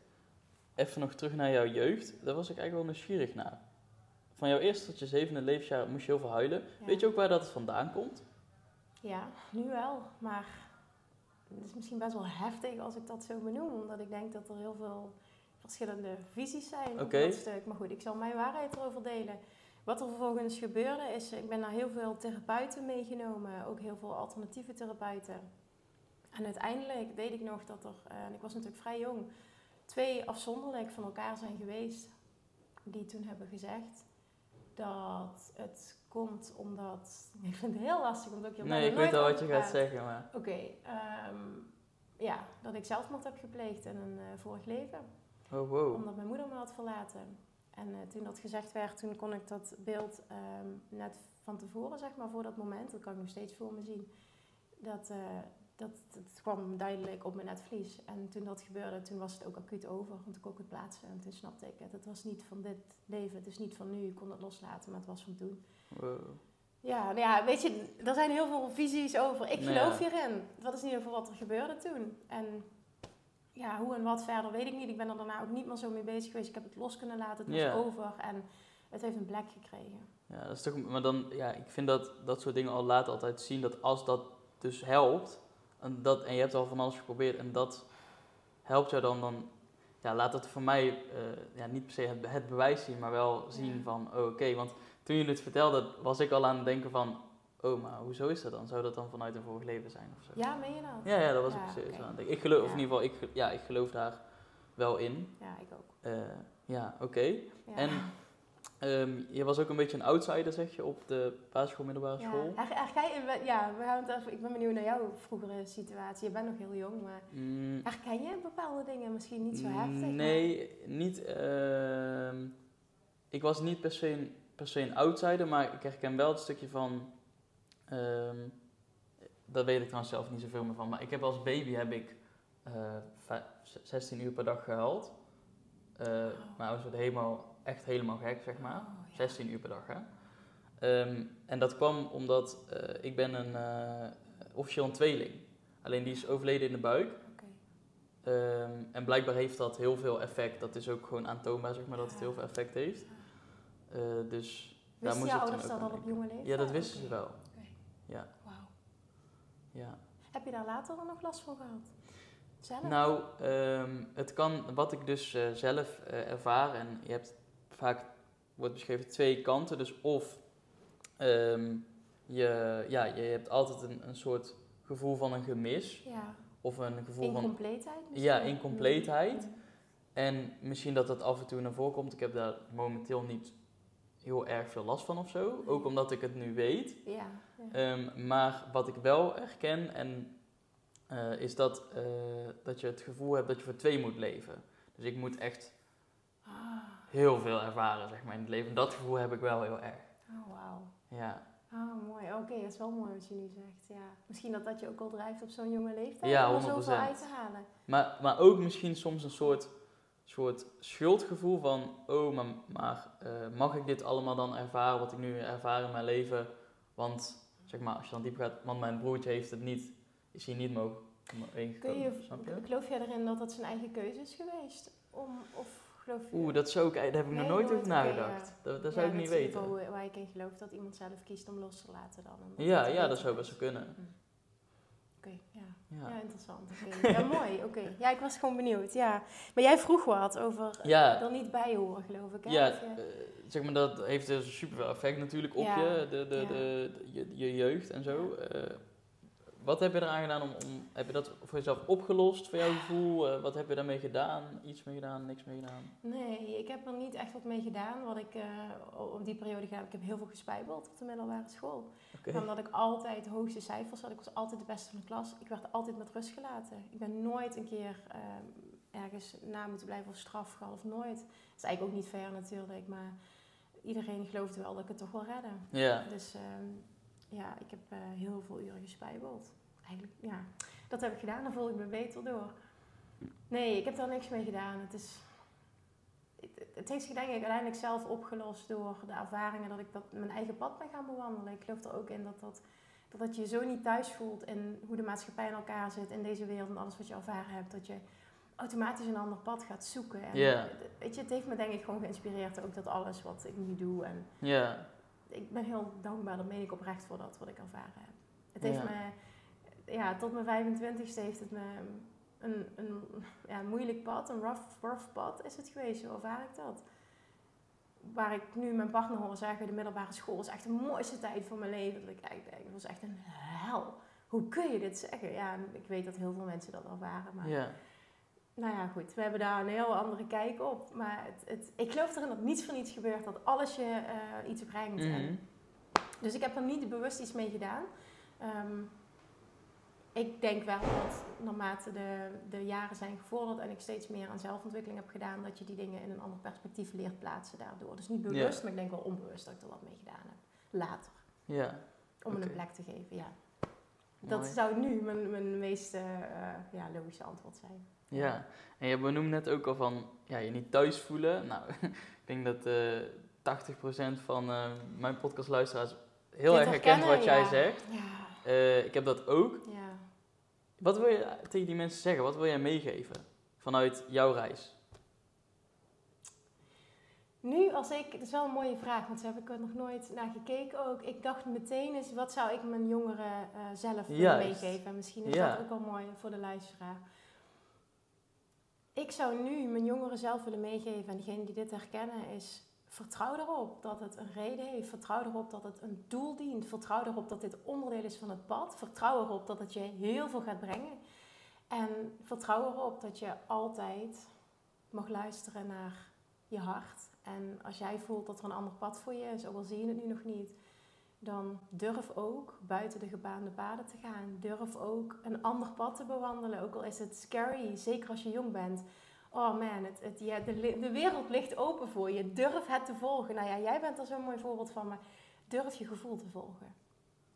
even nog terug naar jouw jeugd. Daar was ik eigenlijk wel nieuwsgierig naar. Van jouw eerste tot je zevende levensjaar moest je heel veel huilen. Weet je ook waar dat vandaan komt? Ja, nu wel. Maar het is misschien best wel heftig als ik dat zo benoem, omdat ik denk dat er heel veel verschillende visies zijn op dat stuk. Maar goed, ik zal mijn waarheid erover delen. Wat er vervolgens gebeurde is, ik ben naar heel veel therapeuten meegenomen, ook heel veel alternatieve therapeuten. En uiteindelijk weet ik nog dat er, eh, en ik was natuurlijk vrij jong, twee afzonderlijk van elkaar zijn geweest. Die toen hebben gezegd dat het komt omdat. *laughs* Ik vind het heel lastig om ook je Nee, ik weet al wat je gaat zeggen, maar. Oké, ehm, ja, dat ik zelfmoord heb gepleegd in een uh, vorig leven. Oh, wow. Omdat mijn moeder me had verlaten. En uh, toen dat gezegd werd, toen kon ik dat beeld um, net van tevoren, zeg maar, voor dat moment, dat kan ik nog steeds voor me zien. Dat, uh, dat, dat kwam duidelijk op mijn netvlies. En toen dat gebeurde, toen was het ook acuut over. Want ik kon het plaatsen. En toen snapte ik het. Het was niet van dit leven. Het is niet van nu. Ik kon het loslaten, maar het was van toen. Ja, nou ja, weet je, er zijn heel veel visies over. Ik geloof hierin. Dat is in ieder geval wat er gebeurde toen. En ja, hoe en wat verder weet ik niet. Ik ben er daarna ook niet meer zo mee bezig geweest. Ik heb het los kunnen laten. Het was over. En het heeft een plek gekregen. Ja, dat is toch... Maar dan, ja, ik vind dat dat soort dingen al laten altijd zien dat als dat dus helpt en, dat, en je hebt al van alles geprobeerd en dat helpt jou dan, dan ja, laat het voor mij uh, ja, niet per se het, het, bewijs zien, maar wel zien van, oh, oké, want toen je het vertelde, was ik al aan het denken van, oh, maar hoezo is dat dan? Zou dat dan vanuit een vorig leven zijn of zo? Ja, meen je dat? Ja, ja, dat was Ja, ik serieus oké. aan het denken. Ik geloof, of in ieder geval, ik, ja, ik geloof daar wel in. Ja, ik ook. Eh, ja, oké. En *laughs* ehm, je was ook een beetje een outsider, zeg je, op de basisschool, middelbare ja. school. We- ja, we gaan het even, ik ben benieuwd naar jouw vroegere situatie. Je bent nog heel jong, maar Mm, herken je bepaalde dingen misschien niet zo heftig? maar- Nee, niet. ehm, ik was niet per se, een, per se een outsider, maar ik herken wel het stukje van. ehm, dat weet ik trouwens zelf niet zoveel meer van. Maar ik heb als baby heb ik eh, vij- 16 uur per dag gehuild. Eh Mijn ouders werden helemaal, echt helemaal gek, zeg maar. Oh, ja. 16 uur per dag, hè. Ehm, en dat kwam omdat eh, ik ben een, eh, officieel een tweeling. Alleen die is overleden in de buik. Ehm, en blijkbaar heeft dat heel veel effect. Dat is ook gewoon aantoonbaar, zeg maar, dat het heel veel effect heeft. Eh, dus daar Wisten moest je ouders dat al op jonge leeftijd? Ja, dat wisten ze wel. Ja, Wauw. ja. Heb je daar later dan nog last van gehad? Zelf? Nou, ehm, het kan, wat ik dus zelf ervaar, en je hebt vaak, wordt beschreven, twee kanten. Dus of ehm, je, ja, je hebt altijd een, een soort gevoel van een gemis, ja. of een gevoel van Incompleetheid misschien? Ja, incompleetheid. En misschien dat dat af en toe naar voren komt. Ik heb daar momenteel niet heel erg veel last van of zo. Ook omdat ik het nu weet. Ja. ja. Ehm, maar wat ik wel herken en, eh, is dat, eh, dat je het gevoel hebt dat je voor twee moet leven. Dus ik moet echt. Heel veel ervaren zeg maar, in het leven. Dat gevoel heb ik wel heel erg. Oh, wauw. Ja, Ah, mooi. Oké, dat is wel mooi wat je nu zegt. Ja. Misschien dat dat je ook al drijft op zo'n jonge leeftijd Ja, om zoveel 100%. uit te halen. maar, maar ook misschien soms een soort, soort schuldgevoel van... Oh, maar, maar eh, mag ik dit allemaal dan ervaren wat ik nu ervaar in mijn leven? Want, zeg maar, als je dan diep gaat... Want mijn broertje heeft het niet... Is hier niet mogen Kun ingekomen, je, snap je? geloof jij erin dat dat zijn eigen keuze is geweest? Om, of geloof je... Oeh, dat zou ik... Daar heb ik nog Nee, nooit nooit, over nagedacht. Dat, dat zou Ja, ik niet is weten. geval Waar ik in geloof dat iemand zelf kiest om los te laten dan. Ja, ja, dat zou is. best wel kunnen. Oké, ja. Ja. Ja, interessant. Ja, *laughs* mooi. Oké. Ja, ik was gewoon benieuwd. Ja. Maar jij vroeg wat over Ja. er niet bij horen, geloof ik. Hè? Ja, je- eh, zeg maar dat heeft dus super veel effect natuurlijk op je, de, de, de- je, je jeugd en zo. Eh, wat heb je eraan gedaan om, om, heb je dat voor jezelf opgelost voor jouw gevoel? Eh, wat heb je daarmee gedaan? Iets mee gedaan, niks mee gedaan? Nee, ik heb er niet echt wat mee gedaan. Wat ik eh, op die periode gedaan heb, ik heb heel veel gespijbeld op de middelbare school. Omdat ik altijd hoogste cijfers had. Ik was altijd de beste van de klas. Ik werd altijd met rust gelaten. Ik ben nooit een keer eh, ergens na moeten blijven of straf gehad of nooit. Dat is eigenlijk ook niet fair natuurlijk, maar iedereen geloofde wel dat ik het toch wel redde. Ja, Dus ehm, ja, ik heb eh, heel veel uren gespijbeld. Eigenlijk, ja, dat heb ik gedaan. Dan voel ik me beter door. Nee, ik heb daar niks mee gedaan. Het is... Het, het heeft zich denk ik uiteindelijk zelf opgelost door de ervaringen dat ik dat mijn eigen pad ben gaan bewandelen. Ik geloof er ook in dat dat, dat, dat je zo niet thuis voelt in hoe de maatschappij in elkaar zit in deze wereld en alles wat je ervaren hebt. Dat je automatisch een ander pad gaat zoeken. En, Ja. Weet je, het heeft me denk ik gewoon geïnspireerd ook dat alles wat ik nu doe en ja, ik ben heel dankbaar, dat meen ik oprecht voor dat wat ik ervaren heb. Het heeft me, ja, tot mijn 25ste heeft het me een, een ja, moeilijk pad, een rough, rough pad is het geweest. Zo ervaar ik dat. Waar ik nu mijn partner hoor zeggen, de middelbare school is echt de mooiste tijd van mijn leven. Dat ik eigenlijk denk, het was echt een hel. Hoe kun je dit zeggen? Ja, ik weet dat heel veel mensen dat ervaren, maar ja, nou ja, goed. We hebben daar een heel andere kijk op. Maar het, het, ik geloof erin dat niets voor niets gebeurt. Dat alles je eh, iets brengt. En, dus ik heb er niet bewust iets mee gedaan. Ehm, ik denk wel dat naarmate de, de jaren zijn gevorderd en ik steeds meer aan zelfontwikkeling heb gedaan, dat je die dingen in een ander perspectief leert plaatsen daardoor. Dus niet bewust, maar ik denk wel onbewust dat ik er wat mee gedaan heb. Later. ja. Om een plek te geven, ja. Dat zou nu mijn, mijn meest eh, eh, ja, logische antwoord zijn. Ja, en je benoemde net ook al van ja, je niet thuis voelen. Nou, *laughs* ik denk dat eh 80% van eh, mijn podcastluisteraars heel Dit erg herkent wat jij ja. zegt. Ja, Eh, ik heb dat ook. ja. Wat wil je tegen die mensen zeggen? Wat wil jij meegeven vanuit jouw reis? Nu, als ik, het is wel een mooie vraag, want daar heb ik er nog nooit naar gekeken ook. Ik dacht meteen eens, wat zou ik mijn jongeren eh, zelf willen meegeven? En misschien is Ja. dat ook wel mooi voor de luisteraar. Ik zou nu mijn jongeren zelf willen meegeven, en diegenen die dit herkennen, is vertrouw erop dat het een reden heeft. Vertrouw erop dat het een doel dient. Vertrouw erop dat dit onderdeel is van het pad. Vertrouw erop dat het je heel veel gaat brengen. En vertrouw erop dat je altijd mag luisteren naar je hart. En als jij voelt dat er een ander pad voor je is, ook al zie je het nu nog niet, dan durf ook buiten de gebaande paden te gaan. Durf ook een ander pad te bewandelen, ook al is het scary, zeker als je jong bent. Oh man, het, het, ja, de, de wereld ligt open voor je. Durf het te volgen. Nou ja, jij bent er zo'n mooi voorbeeld van, maar durf je gevoel te volgen.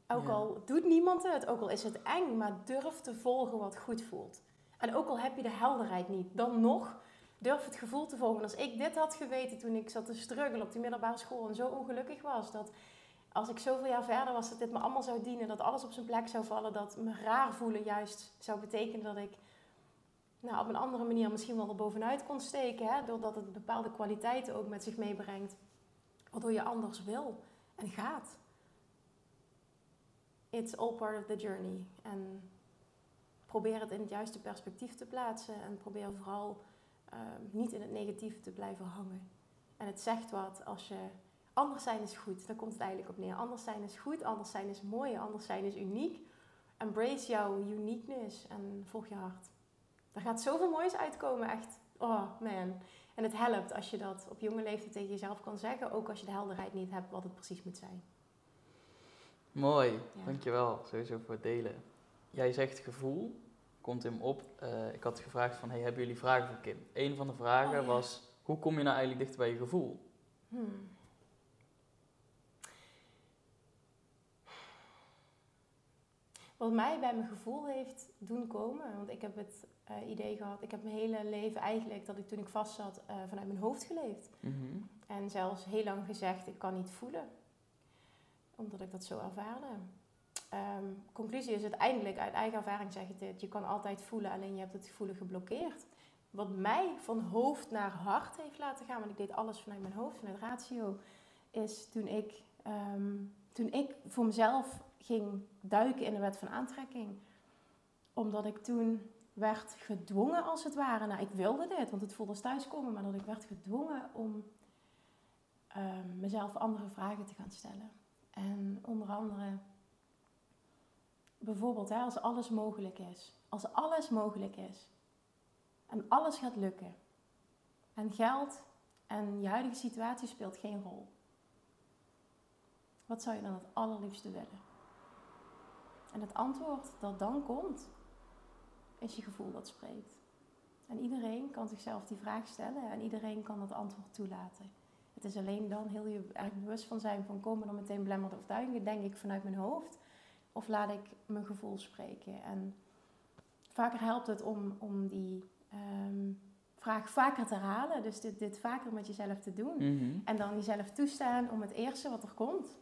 Ook al doet niemand het, ook al is het eng, maar durf te volgen wat goed voelt. En ook al heb je de helderheid niet, dan nog durf het gevoel te volgen. Als ik dit had geweten toen ik zat te struggelen op die middelbare school en zo ongelukkig was, dat als ik zoveel jaar verder was, dat dit me allemaal zou dienen, dat alles op zijn plek zou vallen, dat me raar voelen juist zou betekenen dat ik nou, op een andere manier misschien wel er bovenuit kon steken, hè, doordat het bepaalde kwaliteiten ook met zich meebrengt, waardoor je anders wil en gaat. It's all part of the journey. En probeer het in het juiste perspectief te plaatsen en probeer vooral uh, niet in het negatieve te blijven hangen. En het zegt wat als je anders zijn is goed. Daar komt het eigenlijk op neer. Anders zijn is goed, anders zijn is mooi, anders zijn is uniek. Embrace jouw uniqueness en volg je hart. Er gaat zoveel moois uitkomen, echt. Oh man. En het helpt als je dat op jonge leeftijd tegen jezelf kan zeggen, ook als je de helderheid niet hebt wat het precies moet zijn. Mooi, ja. dankjewel sowieso voor het delen. Jij zegt gevoel, komt hem op. Uh, ik had gevraagd van, hey, hebben jullie vragen voor Kim? Een van de vragen oh, ja. was, hoe kom je nou eigenlijk dichter bij je gevoel? Hmm. Wat mij bij mijn gevoel heeft doen komen, want ik heb het uh, idee gehad, ik heb mijn hele leven eigenlijk, dat ik toen ik vast zat, uh, vanuit mijn hoofd geleefd. Mm -hmm. En zelfs heel lang gezegd, ik kan niet voelen. Omdat ik dat zo ervaarde. Um, conclusie is uiteindelijk, uit eigen ervaring zeg ik dit, je kan altijd voelen, alleen je hebt het voelen geblokkeerd. Wat mij van hoofd naar hart heeft laten gaan, want ik deed alles vanuit mijn hoofd, vanuit ratio, is toen ik, um, toen ik voor mezelf ging duiken in de wet van aantrekking. Omdat ik toen werd gedwongen als het ware. Nou, ik wilde dit, want het voelde thuiskomen, maar dat ik werd gedwongen om um, mezelf andere vragen te gaan stellen. En onder andere bijvoorbeeld als alles mogelijk is. Als alles mogelijk is. En alles gaat lukken. En geld en je huidige situatie speelt geen rol. Wat zou je dan het allerliefste willen? En het antwoord dat dan komt, is je gevoel dat spreekt. En iedereen kan zichzelf die vraag stellen en iedereen kan dat antwoord toelaten. Het is alleen dan heel je erg bewust van zijn van komen er meteen belemmerde overtuigingen, denk ik vanuit mijn hoofd. Of laat ik mijn gevoel spreken? En vaker helpt het om, om die ehm, vraag vaker te herhalen. Dus dit, dit vaker met jezelf te doen. Mhm. En dan jezelf toestaan om het eerste wat er komt.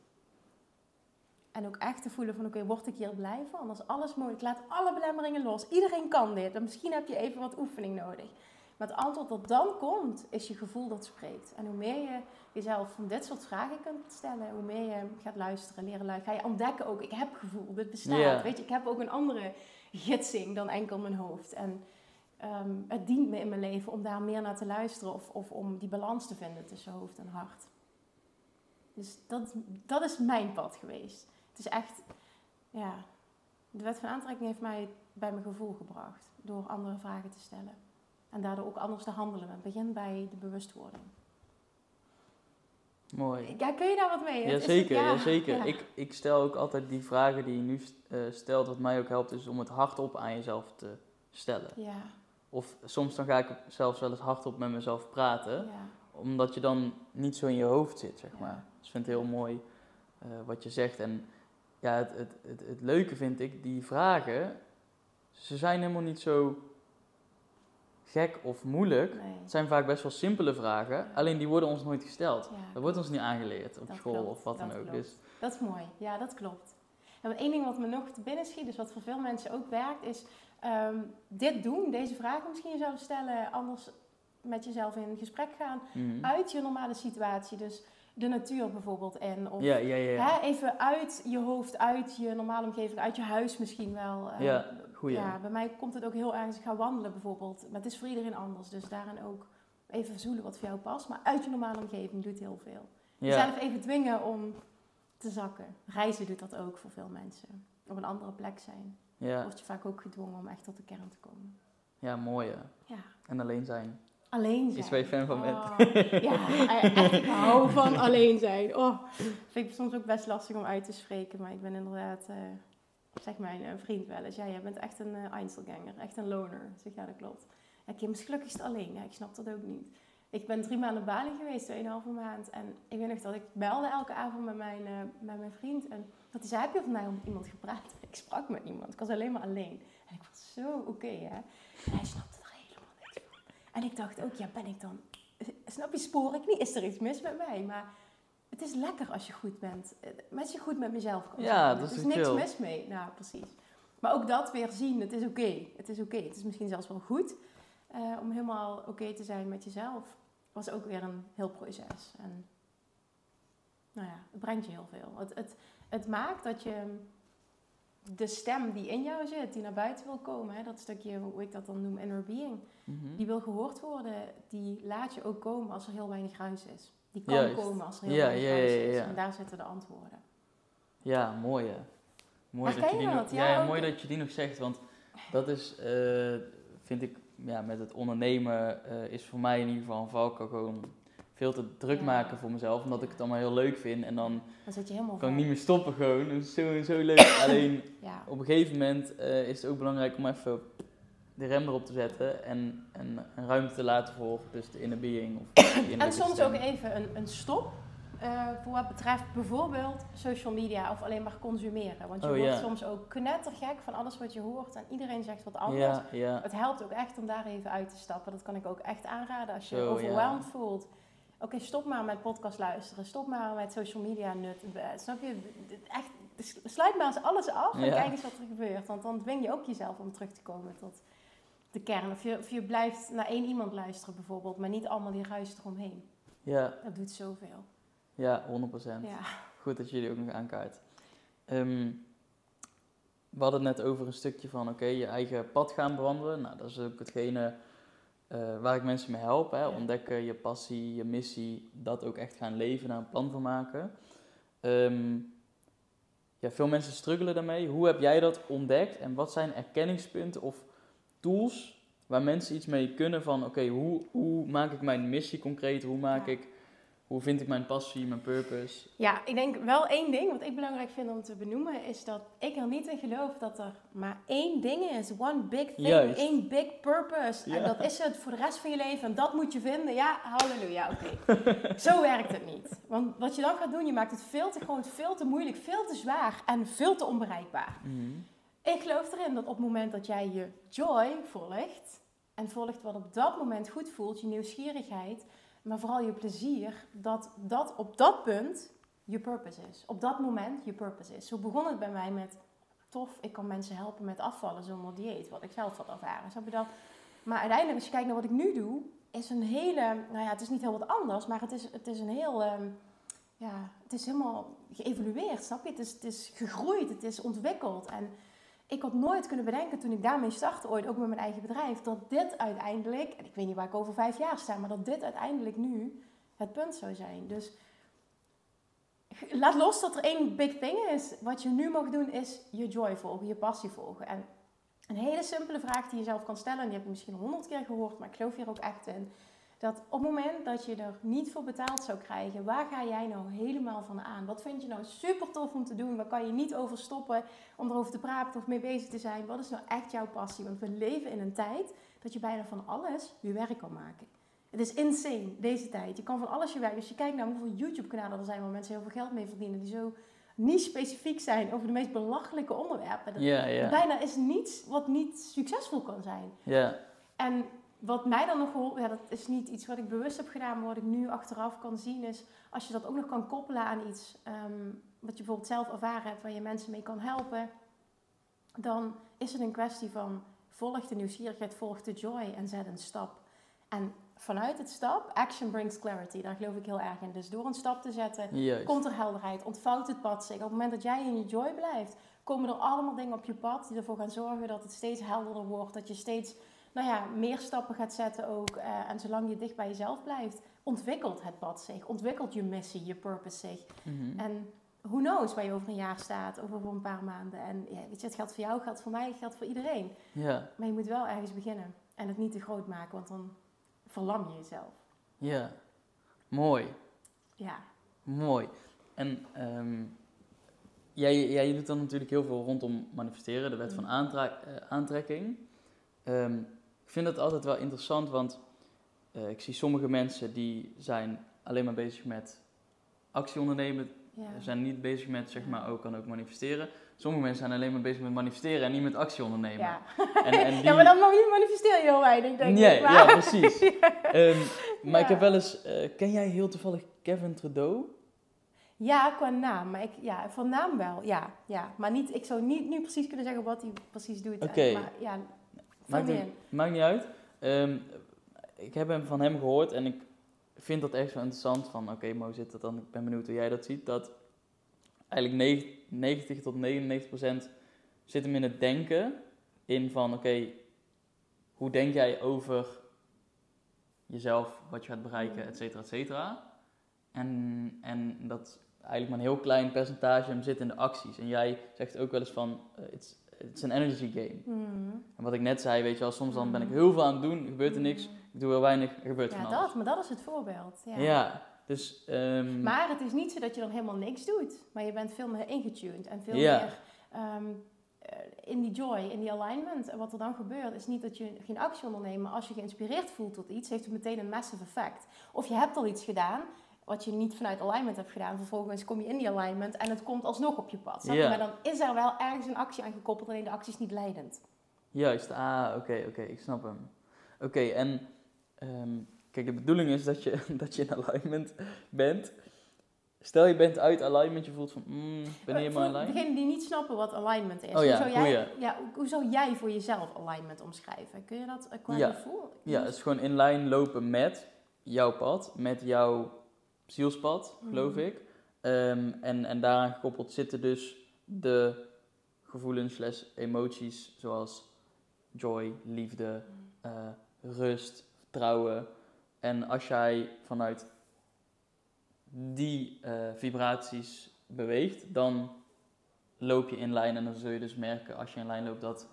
En ook echt te voelen van oké, word ik hier blij van? Als alles mogelijk, laat alle belemmeringen los. Iedereen kan dit. En misschien heb je even wat oefening nodig. Maar het antwoord dat dan komt, is je gevoel dat spreekt. En hoe meer je jezelf van dit soort vragen kunt stellen, hoe meer je gaat luisteren, leren luisteren, ga je ontdekken ook, ik heb gevoel, dit bestaat. Weet je, ik heb ook een andere gidsing dan enkel mijn hoofd. En ehm, het dient me in mijn leven om daar meer naar te luisteren of, of om die balans te vinden tussen hoofd en hart. Dus dat, dat is mijn pad geweest. Het is echt, ja, de wet van aantrekking heeft mij bij mijn gevoel gebracht door andere vragen te stellen. En daardoor ook anders te handelen. Het begint bij de bewustwording. Mooi. Ja, kun je daar wat mee? Jazeker, ja, zeker. Ja. Ik, ik stel ook altijd die vragen die je nu uh, stelt. Wat mij ook helpt is om het hardop aan jezelf te stellen. Ja. Of soms dan ga ik zelfs wel eens hardop met mezelf praten. Ja. Omdat je dan niet zo in je hoofd zit, zeg maar. Dus ik vind het heel mooi uh, wat je zegt. En ja, het, het, het, het leuke vind ik, die vragen, ze zijn helemaal niet zo gek of moeilijk. Het zijn vaak best wel simpele vragen, alleen die worden ons nooit gesteld. Ja. Dat wordt ons niet aangeleerd op school of wat dan ook. Dus. Dat is mooi, ja, dat klopt. En één ding wat me nog te binnen schiet, dus wat voor veel mensen ook werkt, is um, dit doen, deze vragen misschien jezelf stellen, anders met jezelf in gesprek gaan, mm uit je normale situatie. Dus de natuur bijvoorbeeld in. Of ja, ja, ja. Hè, even uit je hoofd, uit je normale omgeving, uit je huis misschien wel. Uh, ja, goeie. Ja, bij mij komt het ook heel erg ik ga wandelen bijvoorbeeld. Maar het is voor iedereen anders, dus daarin ook even verzoelen wat voor jou past. Maar uit je normale omgeving doet heel veel. Jezelf even dwingen om te zakken. Reizen doet dat ook voor veel mensen. Op een andere plek zijn. Ja. Word je vaak ook gedwongen om echt tot de kern te komen. ja, mooi hè. Ja. En alleen zijn. Alleen zijn. Iets waar je fan van bent. Oh, ja, *laughs* echt, ik hou van alleen zijn. Oh, vind ik soms ook best lastig om uit te spreken. Maar ik ben inderdaad, eh, zeg mijn eh, vriend wel eens. Ja, jij bent echt een uh, Einzelganger, echt een loner. Zeg, ja, dat klopt. Ja, Kim is gelukkigst alleen. Ja, ik snap dat ook niet. Ik ben drie maanden Bali geweest, tweeënhalve maand. En ik weet nog dat ik belde elke avond met mijn, uh, met mijn vriend. En dat hij zei, heb je vandaag met iemand gepraat? *laughs* Ik sprak met niemand. Ik was alleen maar alleen. En ik was zo oké, okay, hè. En hij snapte er helemaal niks van. En ik dacht ook, ja, ben ik dan... Snap je, spoor ik niet? Is er iets mis met mij? Maar het is lekker als je goed bent. Als je goed met mezelf kan Ja, dat Er is is niks chill. mis mee. Nou, precies. Maar ook dat weer zien, het is oké. Het is oké. Het is misschien zelfs wel goed uh, om helemaal oké te zijn met jezelf. Was ook weer een heel proces. En nou ja, het brengt je heel veel. Het, het, het maakt dat je de stem die in jou zit, die naar buiten wil komen, hè, dat stukje, hoe ik dat dan noem, inner being, Mhm. die wil gehoord worden, die laat je ook komen als er heel weinig ruis is. Die kan Juist. komen als er heel Ja, weinig ja, ruis ja, is. ja. En daar zitten de antwoorden. Ja, mooi hè. Mooi dat je die nog, Ja, mooi dat je die nog zegt, want dat is, eh, vind ik, ja, met het ondernemen eh, is voor mij in ieder geval een valkuil gewoon veel te druk Ja. maken voor mezelf, omdat ik het allemaal heel leuk vind en dan Dan zit je helemaal kan ik niet meer stoppen gewoon. Dat is zo, zo leuk. *coughs* Alleen Ja. op een gegeven moment eh, is het ook belangrijk om even de rem erop te zetten en, en, en ruimte te laten voor dus de inner being. Of de *coughs* En soms stem. ook even een, een stop. eh, voor wat betreft bijvoorbeeld social media of alleen maar consumeren. Want je Oh, wordt ja. soms ook knettergek van alles wat je hoort en iedereen zegt wat anders. Ja, ja. Het helpt ook echt om daar even uit te stappen. Dat kan ik ook echt aanraden als je overwhelmed voelt. Oké, stop maar met podcast luisteren. Stop maar met social media nut. Snap je? Echt, sluit maar eens alles af en Ja. kijk eens wat er gebeurt. Want dan dwing je ook jezelf om terug te komen tot de kern. Of je, of je blijft naar één iemand luisteren bijvoorbeeld, maar niet allemaal die ruis eromheen. Ja, Dat doet zoveel. ja, 100%. Ja. Goed dat jullie ook nog aankaart. Ehm, we hadden het net over een stukje van, oké, je eigen pad gaan bewandelen. Nou, dat is ook hetgene eh, waar ik mensen mee help. Hè? Ontdekken je passie, je missie, dat ook echt gaan leven, daar een plan van maken. Ehm, ja, veel mensen struggelen daarmee. Hoe heb jij dat ontdekt en wat zijn erkenningspunten of tools waar mensen iets mee kunnen van, oké, hoe, hoe maak ik mijn missie concreet? Hoe maak Ja. ik, hoe vind ik mijn passie, mijn purpose? Ja, ik denk wel één ding wat ik belangrijk vind om te benoemen is dat ik er niet in geloof dat er maar één ding is. One big thing, Juist. één big purpose. Ja. En dat is het voor de rest van je leven en dat moet je vinden. Ja, halleluja, oké. *laughs* Zo werkt het niet. Want wat je dan gaat doen, je maakt het veel te groot, veel te moeilijk, veel te zwaar en veel te onbereikbaar. Mhm. Ik geloof erin dat op het moment dat jij je joy volgt en volgt wat op dat moment goed voelt, je nieuwsgierigheid, maar vooral je plezier, dat dat op dat punt je purpose is. Op dat moment je purpose is. Zo begon het bij mij met, tof, ik kan mensen helpen met afvallen zonder dieet, wat ik zelf had ervaren. Snap je dat? Maar uiteindelijk, als je kijkt naar wat ik nu doe, is een hele, nou ja, het is niet heel wat anders, maar het is, het is een heel, ehm, ja, het is helemaal geëvolueerd, snap je? Het is, het is gegroeid, het is ontwikkeld en ik had nooit kunnen bedenken toen ik daarmee startte, ooit ook met mijn eigen bedrijf, dat dit uiteindelijk, en ik weet niet waar ik over vijf jaar sta, maar dat dit uiteindelijk nu het punt zou zijn. Dus laat los dat er één big thing is. Wat je nu mag doen is je joy volgen, je passie volgen. En een hele simpele vraag die je zelf kan stellen, en die heb je misschien honderd keer gehoord, maar ik geloof hier ook echt in. Dat op het moment dat je er niet voor betaald zou krijgen, waar ga jij nou helemaal van aan? Wat vind je nou super tof om te doen? Waar kan je niet over stoppen om erover te praten of mee bezig te zijn? Wat is nou echt jouw passie? Want we leven in een tijd dat je bijna van alles je werk kan maken. Het is insane, deze tijd. Je kan van alles je werk. Als je kijkt naar hoeveel YouTube-kanalen er zijn waar mensen heel veel geld mee verdienen, die zo niet specifiek zijn over de meest belachelijke onderwerpen. Ja, ja. Bijna is niets wat niet succesvol kan zijn. Ja, En wat mij dan nog geholpen, ja, dat is niet iets wat ik bewust heb gedaan, maar wat ik nu achteraf kan zien, is als je dat ook nog kan koppelen aan iets ehm, wat je bijvoorbeeld zelf ervaren hebt, waar je mensen mee kan helpen, dan is het een kwestie van volg de nieuwsgierigheid, volg de joy en zet een stap. En vanuit het stap, action brings clarity, daar geloof ik heel erg in. Dus door een stap te zetten, juist. komt er helderheid, ontvouwt het pad zich. Op het moment dat jij in je joy blijft, komen er allemaal dingen op je pad die ervoor gaan zorgen dat het steeds helderder wordt. Dat je steeds nou ja, meer stappen gaat zetten ook. eh, en zolang je dicht bij jezelf blijft, ontwikkelt het pad zich. Ontwikkelt je missie, je purpose zich. Mhm. En who knows waar je over een jaar staat, of over een paar maanden. En ja, weet je, het geldt voor jou, het geldt voor mij, het geldt voor iedereen. Maar je moet wel ergens beginnen. En het niet te groot maken, want dan verlam je jezelf. ja. Mooi. Ja. Mooi. En ehm, jij, jij doet dan natuurlijk heel veel rondom manifesteren, de wet van Mm. aantra- eh, aantrekking. Ehm, ik vind dat altijd wel interessant, want eh, ik zie sommige mensen die zijn alleen maar bezig met actie ondernemen, ja. zijn niet bezig met, zeg maar, ook kan ook manifesteren. Sommige mensen zijn alleen maar bezig met manifesteren en niet met actie ondernemen. Ja. En, en *laughs* die... ja, maar dan manifesteer je heel weinig, denk Nee, ik. Maar- ja, precies. *laughs* Ehm, maar ik heb wel eens, eh, ken jij heel toevallig Kevin Trudeau? Ja, qua naam. Maar ik, ja, van naam wel. Ja, ja. Maar niet, ik zou niet nu precies kunnen zeggen wat hij precies doet. Oké. Maar ja, Maakt, niet- maakt niet uit. Ehm, ik heb hem van hem gehoord en ik vind dat echt wel interessant. Van oké, maar hoe zit dat dan? Ik ben benieuwd hoe jij dat ziet. Dat eigenlijk neg- 90 tot 99 procent zit hem in het denken. In van oké, hoe denk jij over jezelf, wat je gaat bereiken, et cetera, et cetera. En, en dat eigenlijk maar een heel klein percentage hem zit in de acties. En jij zegt ook wel eens van, eh, it's, it's an energy game. Mhm. En wat ik net zei, weet je wel, soms dan ben ik Mm. heel veel aan het doen, gebeurt er niks, ik doe heel weinig, er gebeurt Ja, van alles. dat, maar dat is het voorbeeld. Ja. Ja, dus... ehm, Maar het is niet zo dat je dan helemaal niks doet. Maar je bent veel meer ingetuned en veel Ja. meer ehm, eh, in die joy, in die alignment. En wat er dan gebeurt is niet dat je geen actie onderneemt. Maar als je geïnspireerd voelt tot iets, heeft het meteen een massive effect. Of je hebt al iets gedaan wat je niet vanuit alignment hebt gedaan. Vervolgens kom je in die alignment en het komt alsnog op je pad. Maar dan is er wel ergens een actie aan gekoppeld. Alleen de actie is niet leidend. Juist, ah, oké, oké, ik snap hem. Oké, en ehm, kijk, de bedoeling is dat je, *laughs* dat je in alignment bent. Stel je bent uit alignment, je voelt van, mm, ben niet helemaal lijn. degenen die niet snappen wat alignment is. Oh ja, hoe, zou jij, ja, hoe- hoe zou jij voor jezelf alignment omschrijven? Kun je dat eh, qua Ja. gevoel? Ja, het is gewoon in lijn lopen met jouw pad, met jouw zielspad, geloof Mhm. ik. Ehm, en, en daaraan gekoppeld zitten dus de gevoelens slash emoties zoals joy, liefde, eh, rust, vertrouwen. En als jij vanuit die eh, vibraties beweegt, dan loop je in lijn en dan zul je dus merken als je in lijn loopt dat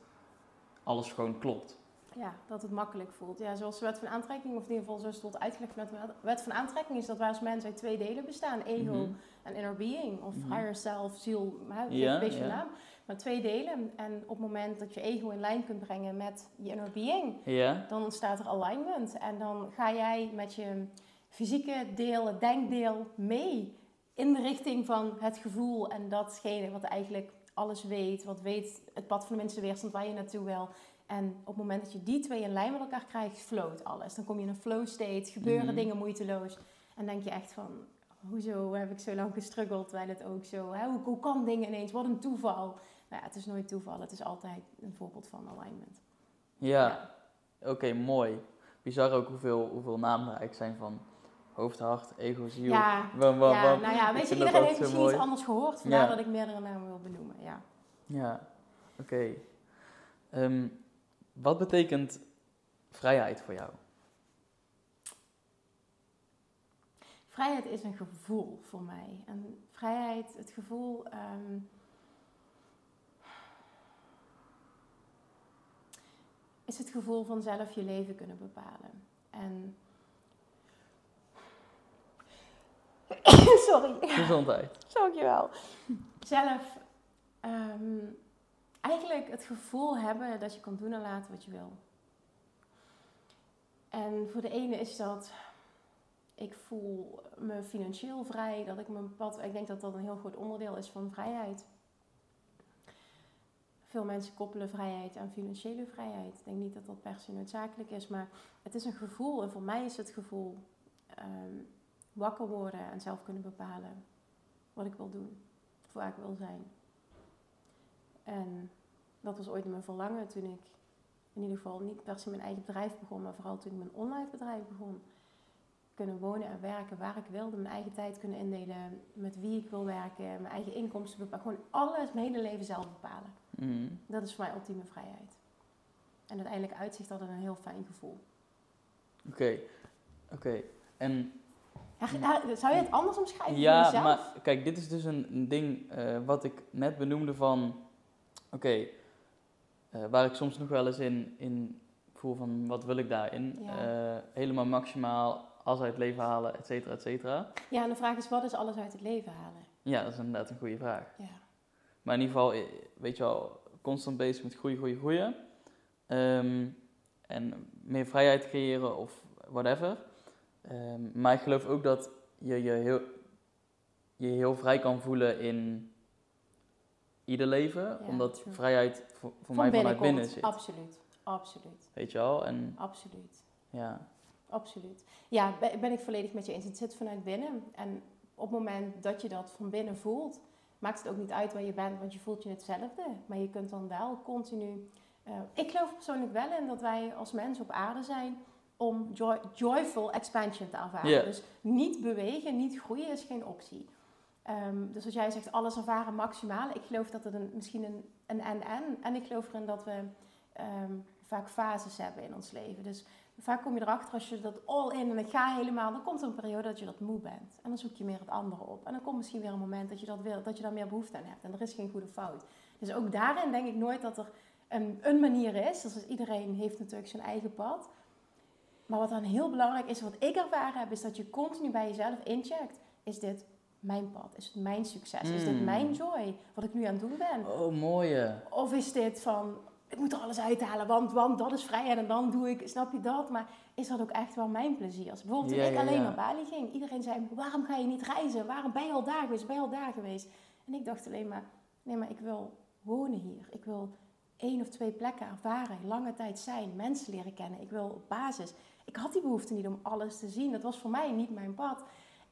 alles gewoon klopt. Ja, dat het makkelijk voelt. Ja, zoals de wet van aantrekking, of in ieder geval zoals het wordt uitgelegd met de wet van aantrekking, is dat wij als mensen uit twee delen bestaan. Ego Mhm. en inner being, of Mhm. higher self, ziel, Ja, een beetje ja. naam. Maar twee delen. En op het moment dat je ego in lijn kunt brengen met je inner being, Ja? dan ontstaat er alignment. En dan ga jij met je fysieke deel, het denkdeel, mee in de richting van het gevoel en datgene wat eigenlijk alles weet, wat weet het pad van de minste weerstand waar je naartoe wil. En op het moment dat je die twee in lijn met elkaar krijgt, flowt alles. Dan kom je in een flow state, gebeuren Mhm. dingen moeiteloos. En denk je echt van, hoezo heb ik zo lang gestruggeld, terwijl het ook zo, hè? Hoe, hoe kan dingen ineens, wat een toeval. Nou ja, het is nooit toeval, het is altijd een voorbeeld van alignment. Ja. Oké, mooi. Bizar ook hoeveel, hoeveel namen er eigenlijk zijn van hoofd, hart, ego, ziel. Ja, ja, nou ja, weet je, iedereen heeft misschien mooi. iets anders gehoord. Vandaar Ja. dat ik meerdere namen wil benoemen, ja. Ja, oké. Ehm, wat betekent vrijheid voor jou? Vrijheid is een gevoel voor mij. En vrijheid, het gevoel... ehm, is het gevoel van zelf je leven kunnen bepalen. En... *coughs* Sorry. Gezondheid. Dankjewel. Zelf ehm, eigenlijk het gevoel hebben dat je kan doen en laten wat je wil. En voor de ene is dat, ik voel me financieel vrij, dat ik mijn pad, ik denk dat dat een heel groot onderdeel is van vrijheid. Veel mensen koppelen vrijheid aan financiële vrijheid. Ik denk niet dat dat per se noodzakelijk is, maar het is een gevoel. En voor mij is het gevoel ehm, wakker worden en zelf kunnen bepalen wat ik wil doen, of waar ik wil zijn. En dat was ooit mijn verlangen toen ik in ieder geval niet per se mijn eigen bedrijf begon, maar vooral toen ik mijn online bedrijf begon. Kunnen wonen en werken waar ik wilde, mijn eigen tijd kunnen indelen, met wie ik wil werken, mijn eigen inkomsten bepalen. Gewoon alles, mijn hele leven zelf bepalen. Mhm. Dat is voor mij ultieme vrijheid. En uiteindelijk uitzicht dat een heel fijn gevoel. Oké, oké. En Ja, zou je het anders omschrijven ja, maar kijk, dit is dus een, een ding eh, wat ik net benoemde van, oké, eh, waar ik soms nog wel eens in, in voel van wat wil ik daarin? Ja. Eh, helemaal maximaal, alles uit het leven halen, et cetera, et cetera. Ja, en de vraag is, wat is alles uit het leven halen? Ja, dat is inderdaad een goede vraag. Ja. Maar in ieder geval, eh, weet je wel, constant bezig met groeien, groeien, groeien. Ehm, en meer vrijheid creëren of whatever. Ehm, maar ik geloof ook dat je je heel, je heel vrij kan voelen in ieder leven. Ja, omdat true. vrijheid voor, voor Van mij vanuit binnen zit. Absoluut, absoluut, Weet je wel? En absoluut. ja, Absoluut. Ja, ben, ik volledig met je eens. Het zit vanuit binnen. En op het moment dat je dat van binnen voelt, maakt het ook niet uit waar je bent, want je voelt je hetzelfde. Maar je kunt dan wel continu. eh, ik geloof persoonlijk wel in dat wij als mensen op aarde zijn om joy- joyful expansion te ervaren. Dus niet bewegen, niet groeien is geen optie. Ehm, dus als jij zegt alles ervaren maximaal, ik geloof dat het misschien een een en-en. En ik geloof erin dat we ehm, vaak fases hebben in ons leven. Dus Vaak kom je erachter als je dat all in en ik ga helemaal, dan komt er een periode dat je dat moe bent. En dan zoek je meer het andere op. En dan komt misschien weer een moment dat je dat wil, dat je daar meer behoefte aan hebt. En er is geen goede fout. Dus ook daarin denk ik nooit dat er een, een manier is. Dus iedereen heeft natuurlijk zijn eigen pad. Maar wat dan heel belangrijk is, wat ik ervaren heb, is dat je continu bij jezelf incheckt. Is dit mijn pad? Is het mijn succes? Is dit Mm. mijn joy? Wat ik nu aan het doen ben? oh mooie. Of is dit van, ik moet er alles uithalen, want, want dat is vrijheid en dan doe ik, snap je dat? Maar is dat ook echt wel mijn plezier? Als bijvoorbeeld toen ik alleen naar Bali ging, iedereen zei, waarom ga je niet reizen? Waarom ben je al daar geweest? Ben je al daar geweest? En ik dacht alleen maar, nee, maar ik wil wonen hier. Ik wil één of twee plekken ervaren, lange tijd zijn, mensen leren kennen. Ik wil op basis. Ik had die behoefte niet om alles te zien. Dat was voor mij niet mijn pad.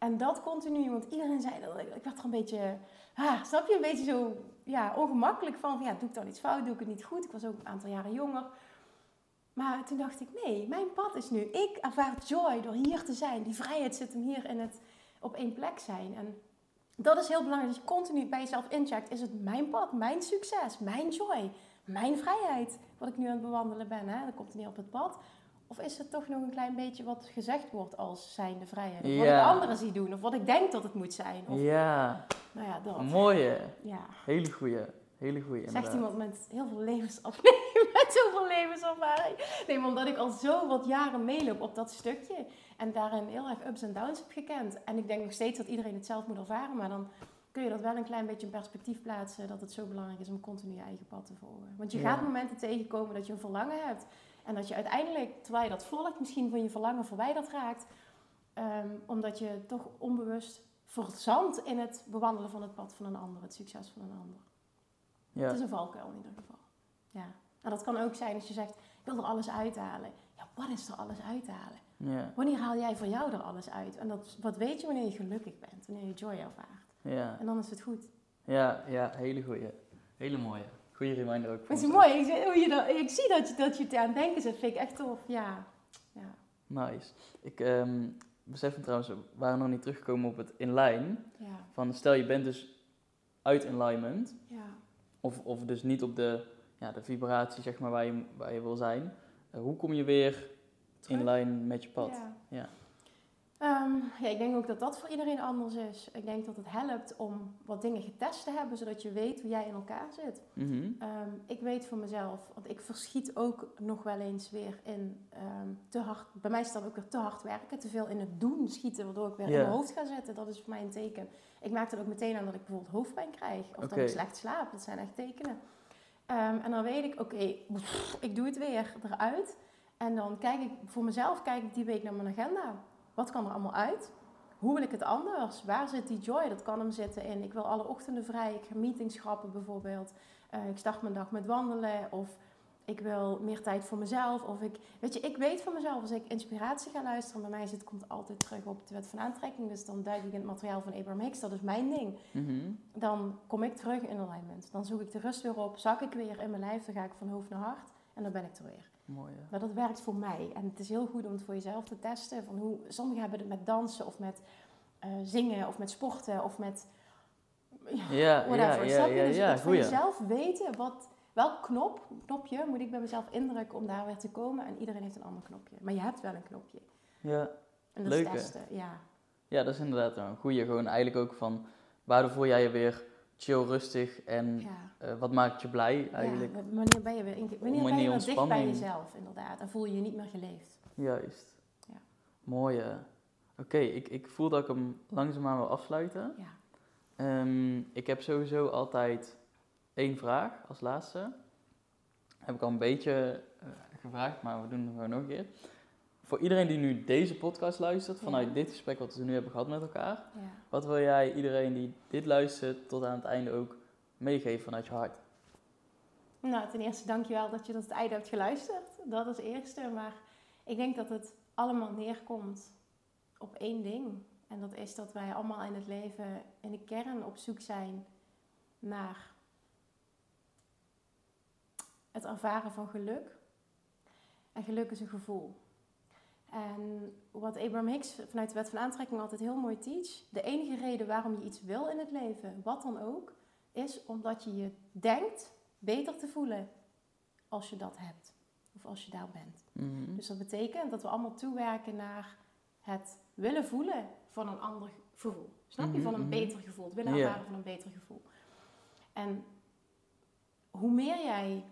En dat continu, want iedereen zei dat. Ik werd er een beetje, snap je, een beetje zo ja, ongemakkelijk van, ja, doe ik dan iets fout, doe ik het niet goed? Ik was ook een aantal jaren jonger. Maar toen dacht ik, nee, mijn pad is nu. Ik ervaar joy door hier te zijn. Die vrijheid zit hem hier in het op één plek zijn. En dat is heel belangrijk, dat je continu bij jezelf incheckt. Is het mijn pad, mijn succes, mijn joy, mijn vrijheid, wat ik nu aan het bewandelen ben? Hè? Dat komt niet op het pad. Of is het toch nog een klein beetje wat gezegd wordt als zijnde vrijheid? Of wat ik anderen zie doen, of wat ik denk dat het moet zijn. Of, Ja, Nou ja, dat. mooie. Ja. Hele goeie. Hele goeie Zegt inderdaad. iemand met heel veel levenservaring. *laughs* met zoveel levenservaring. Nee, maar omdat ik al zo wat jaren meeloop op dat stukje. En daarin heel erg ups en downs heb gekend. En ik denk nog steeds dat iedereen het zelf moet ervaren. Maar dan kun je dat wel een klein beetje in perspectief plaatsen. Dat het zo belangrijk is om continu je eigen pad te volgen. Want je Ja. gaat momenten tegenkomen dat je een verlangen hebt. En dat je uiteindelijk, terwijl je dat volgt, misschien van je verlangen verwijderd raakt. Ehm, omdat je toch onbewust verzandt in het bewandelen van het pad van een ander. Het succes van een ander. Ja. Het is een valkuil in ieder geval. Ja. En dat kan ook zijn als je zegt, ik wil er alles uithalen. Ja, wat is er alles uithalen? Ja. Wanneer haal jij voor jou er alles uit? En dat, wat weet je wanneer je gelukkig bent, wanneer je joy ervaart. Ja. En dan is het goed. Ja, ja, hele goeie. Hele mooie. Goeie reminder ook. Het is mooi, ik, zie- hoe je dat, ik zie dat je, dat je het aan het denken zit, vind ik echt tof. Ja. Ja. Nice. Ik ehm, besef me trouwens, we waren nog niet teruggekomen op het inline. Ja. Van stel je bent dus uit alignment, Ja. of, of dus niet op de, ja, de vibratie zeg maar, waar, je, waar je wil zijn. Eh, hoe kom je weer Terug. in lijn met je pad? Ja. Ja. Ehm, ja, ik denk ook dat dat voor iedereen anders is. Ik denk dat het helpt om wat dingen getest te hebben, zodat je weet hoe jij in elkaar zit. Mhm. Ehm, ik weet voor mezelf, want ik verschiet ook nog wel eens weer in ehm, te hard. Bij mij dat ook weer te hard werken, te veel in het doen schieten, waardoor ik weer in mijn hoofd ga zitten. Dat is voor mij een teken. Ik maak dat ook meteen aan dat ik bijvoorbeeld hoofdpijn krijg of dat ik slecht slaap. Dat zijn echt tekenen. En dan weet ik, oké, ik doe het weer eruit. En dan kijk ik voor mezelf, kijk ik die week naar mijn agenda. Wat kan er allemaal uit? Hoe wil ik het anders? Waar zit die joy? Dat kan hem zitten in. Ik wil alle ochtenden vrij. Ik ga meetings schrappen bijvoorbeeld. Eh, ik start mijn dag met wandelen. Of ik wil meer tijd voor mezelf. Of ik, weet je, ik weet van mezelf als ik inspiratie ga luisteren. Bij mij zit, komt het altijd terug op de wet van aantrekking. Dus dan duik ik in het materiaal van Abraham Hicks. Dat is mijn ding. Mhm. Dan kom ik terug in alignment. Dan zoek ik de rust weer op. Zak ik weer in mijn lijf. Dan ga ik van hoofd naar hart. En dan ben ik er weer. Mooi. Maar dat werkt voor mij. En het is heel goed om het voor jezelf te testen. Van hoe, sommigen hebben het met dansen of met eh, zingen of met sporten of met Ja, ja, ja, ja, dus voor jezelf weten wat, welk knop, knopje moet ik bij mezelf indrukken om daar weer te komen? En iedereen heeft een ander knopje. Maar je hebt wel een knopje. Ja, En dat Leuk, is hè? testen, ja. ja, dat is inderdaad een goeie. Gewoon eigenlijk ook van, waardoor voel jij je weer chill, rustig en ja. eh, wat maakt je blij eigenlijk? Ja, wanneer ben je weer, in- wanneer ben Wanneer je weer dicht bij jezelf, inderdaad. En voel je je niet meer geleefd. Juist. Ja. Mooi. Oké, ik, ik voel dat ik hem langzaamaan wil afsluiten. Ja. Ehm, ik heb sowieso altijd één vraag als laatste. Heb ik al een beetje eh, gevraagd, maar we doen het gewoon nog een keer. Voor iedereen die nu deze podcast luistert, vanuit Ja. dit gesprek wat we nu hebben gehad met elkaar, Ja. wat wil jij iedereen die dit luistert tot aan het einde ook meegeven vanuit je hart? Nou, ten eerste dankjewel dat je tot het einde hebt geluisterd. Dat is het eerste. Maar ik denk dat het allemaal neerkomt op één ding. En dat is dat wij allemaal in het leven in de kern op zoek zijn naar het ervaren van geluk. En geluk is een gevoel. En wat Abraham Hicks vanuit de wet van aantrekking altijd heel mooi teach. De enige reden waarom je iets wil in het leven, wat dan ook, is omdat je je denkt beter te voelen als je dat hebt. Of als je daar bent. Mhm. Dus dat betekent dat we allemaal toewerken naar het willen voelen van een ander gevoel. Snap je? Mhm, Van een mhm. beter gevoel. Het willen ervaren van een beter gevoel. En hoe meer jij...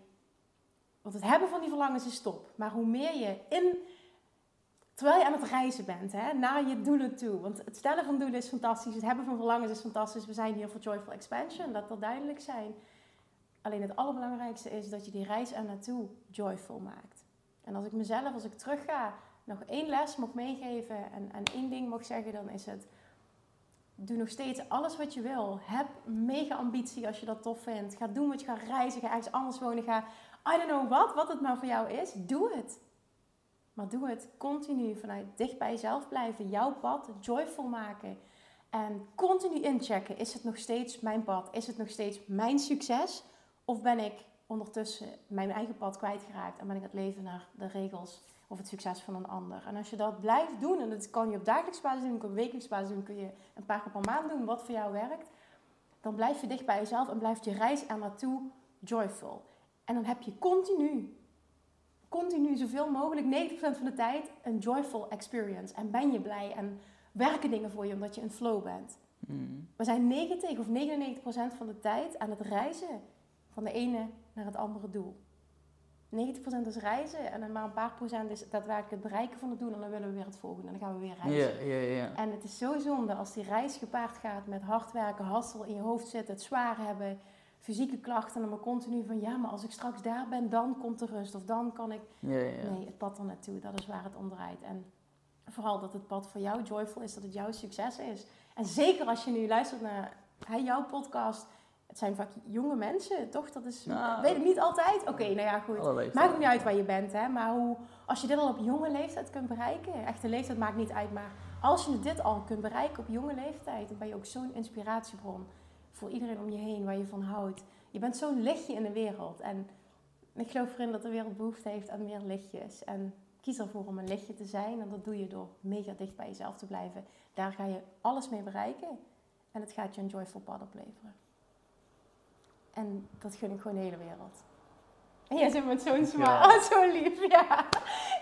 Want het hebben van die verlangens is top. Maar hoe meer je in... Terwijl je aan het reizen bent, hè, naar je doelen toe. Want het stellen van doelen is fantastisch. Het hebben van verlangens is fantastisch. We zijn hier voor Joyful Expansion. Laat dat duidelijk zijn. Alleen het allerbelangrijkste is dat je die reis er naartoe joyful maakt. En als ik mezelf, als ik terugga, nog één les mag meegeven en, en één ding mag zeggen, dan is het... Doe nog steeds alles wat je wil. Heb mega ambitie als je dat tof vindt. Ga doen wat je gaat reizen. Ga ergens anders wonen. Ga, I don't know wat, wat het maar voor jou is. Doe het. Maar doe het continu vanuit dicht bij jezelf blijven. Jouw pad joyful maken. En continu inchecken. Is het nog steeds mijn pad? Is het nog steeds mijn succes? Of ben ik ondertussen mijn eigen pad kwijtgeraakt en ben ik het leven naar de regels of het succes van een ander? En als je dat blijft doen, en dat kan je op dagelijks basis doen, op wekelijks basis doen, kun je een paar keer per maand doen, wat voor jou werkt, dan blijf je dicht bij jezelf en blijft je reis er naartoe joyful. En dan heb je continu, continu zoveel mogelijk, 90% van de tijd, een joyful experience. En ben je blij en werken dingen voor je omdat je in flow bent. Mhm. We zijn 90 of 99% van de tijd aan het reizen van de ene naar het andere doel. 90% is reizen en dan maar een paar procent is daadwerkelijk het bereiken van het doel en dan willen we weer het volgende en dan gaan we weer reizen. En het is zo zonde als die reis gepaard gaat met hard werken, hassel in je hoofd zitten, het zwaar hebben, fysieke klachten en dan maar continu van ja, maar als ik straks daar ben, dan komt de rust of dan kan ik ja, ja. Nee, het pad er naartoe, dat is waar het om draait. En vooral dat het pad voor jou joyful is, dat het jouw succes is. En zeker als je nu luistert naar hè, jouw podcast. Het zijn vaak jonge mensen, toch? Dat is, Nou, weet ik niet altijd. Oké, nou ja, goed. Maakt niet uit waar je bent, hè. Maar hoe, als je dit al op jonge leeftijd kunt bereiken. Echte leeftijd maakt niet uit, maar als je dit al kunt bereiken op jonge leeftijd. Dan ben je ook zo'n inspiratiebron voor iedereen om je heen waar je van houdt. Je bent zo'n lichtje in de wereld. En ik geloof erin dat de wereld behoefte heeft aan meer lichtjes. En kies ervoor om een lichtje te zijn. En dat doe je door mega dicht bij jezelf te blijven. Daar ga je alles mee bereiken. En het gaat je een joyful pad opleveren. En dat gun ik gewoon de hele wereld. En jij zit met zo'n smaak. *laughs* Oh, zo lief. Ja.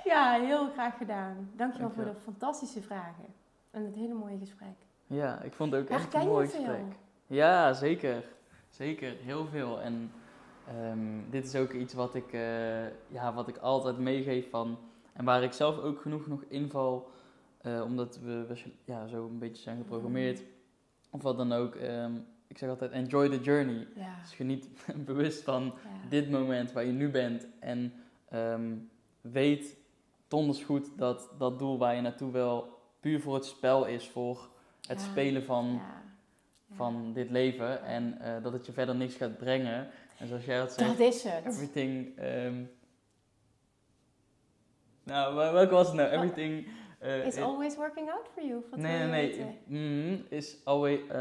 ja, heel graag gedaan. Dankjewel voor de fantastische vragen. En het hele mooie gesprek. Ja, ik vond het ook echt een mooi gesprek. Ja, zeker. Zeker, heel veel. En ehm, dit is ook iets wat ik, eh, ja, wat ik altijd meegeef van... En waar ik zelf ook genoeg nog inval, eh, omdat we we- ja, zo een beetje zijn geprogrammeerd. Of wat dan ook. ehm, ik zeg altijd, enjoy the journey. Ja. Dus geniet *laughs* bewust van ja. dit moment waar je nu bent. En ehm, weet donders goed dat dat doel waar je naartoe wil puur voor het spel is. Voor het Ja. spelen van, Ja. van dit leven. En eh, dat het je verder niks gaat brengen. En zoals jij dat zegt, Dat is het. everything... ehm, nou, wel- welke was het nou? Everything... eh, it- always working out for you. Wat nee, nee, nee. weten? mm, is always, eh,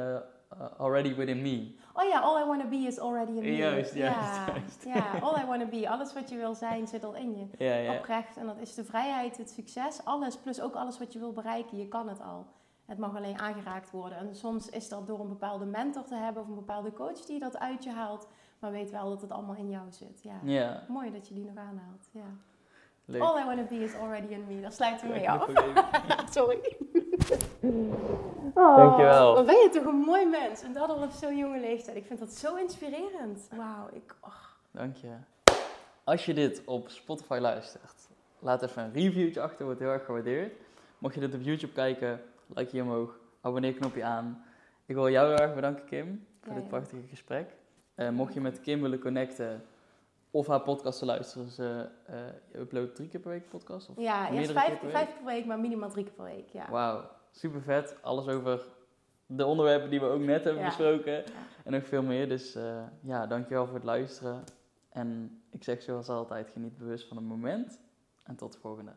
uh, already within me. Oh ja, all I want to be is already in me. Juist, juist, ja, juist. Ja, all I want to be. Alles wat je wil zijn zit al in je. Ja, ja. Oprecht. En dat is de vrijheid, het succes, alles. Plus ook alles wat je wil bereiken. Je kan het al. Het mag alleen aangeraakt worden. En soms is dat door een bepaalde mentor te hebben of een bepaalde coach die dat uit je haalt. Maar weet wel dat het allemaal in jou zit. Ja. Ja, Mooi dat je die nog aanhaalt. Ja. leuk. All I wanna be is already in me. Daar sluiten we mee af. *laughs* Sorry. *laughs* Dankjewel. Wat ben je toch een mooi mens. En dat al op zo'n jonge leeftijd. Ik vind dat zo inspirerend. Wauw. Ik, oh. Dank je. Als je dit op Spotify luistert, laat even een reviewtje achter, wordt heel erg gewaardeerd. Mocht je dit op YouTube kijken, like je omhoog, abonneerknopje aan. Ik wil jou heel erg bedanken, Kim, voor Ja, dit prachtige gesprek. Eh, mocht je met Kim willen connecten of haar podcast te luisteren, ze eh, uploadt drie keer per week podcast? Of Ja, eerst vijf, keer per week? vijf per week, maar minimaal drie keer per week. Ja. Wauw, super vet. Alles over de onderwerpen die we ook net hebben Ja. besproken. En nog veel meer. Dus eh, ja, dankjewel voor het luisteren. En ik zeg zoals altijd, geniet bewust van het moment. En tot de volgende.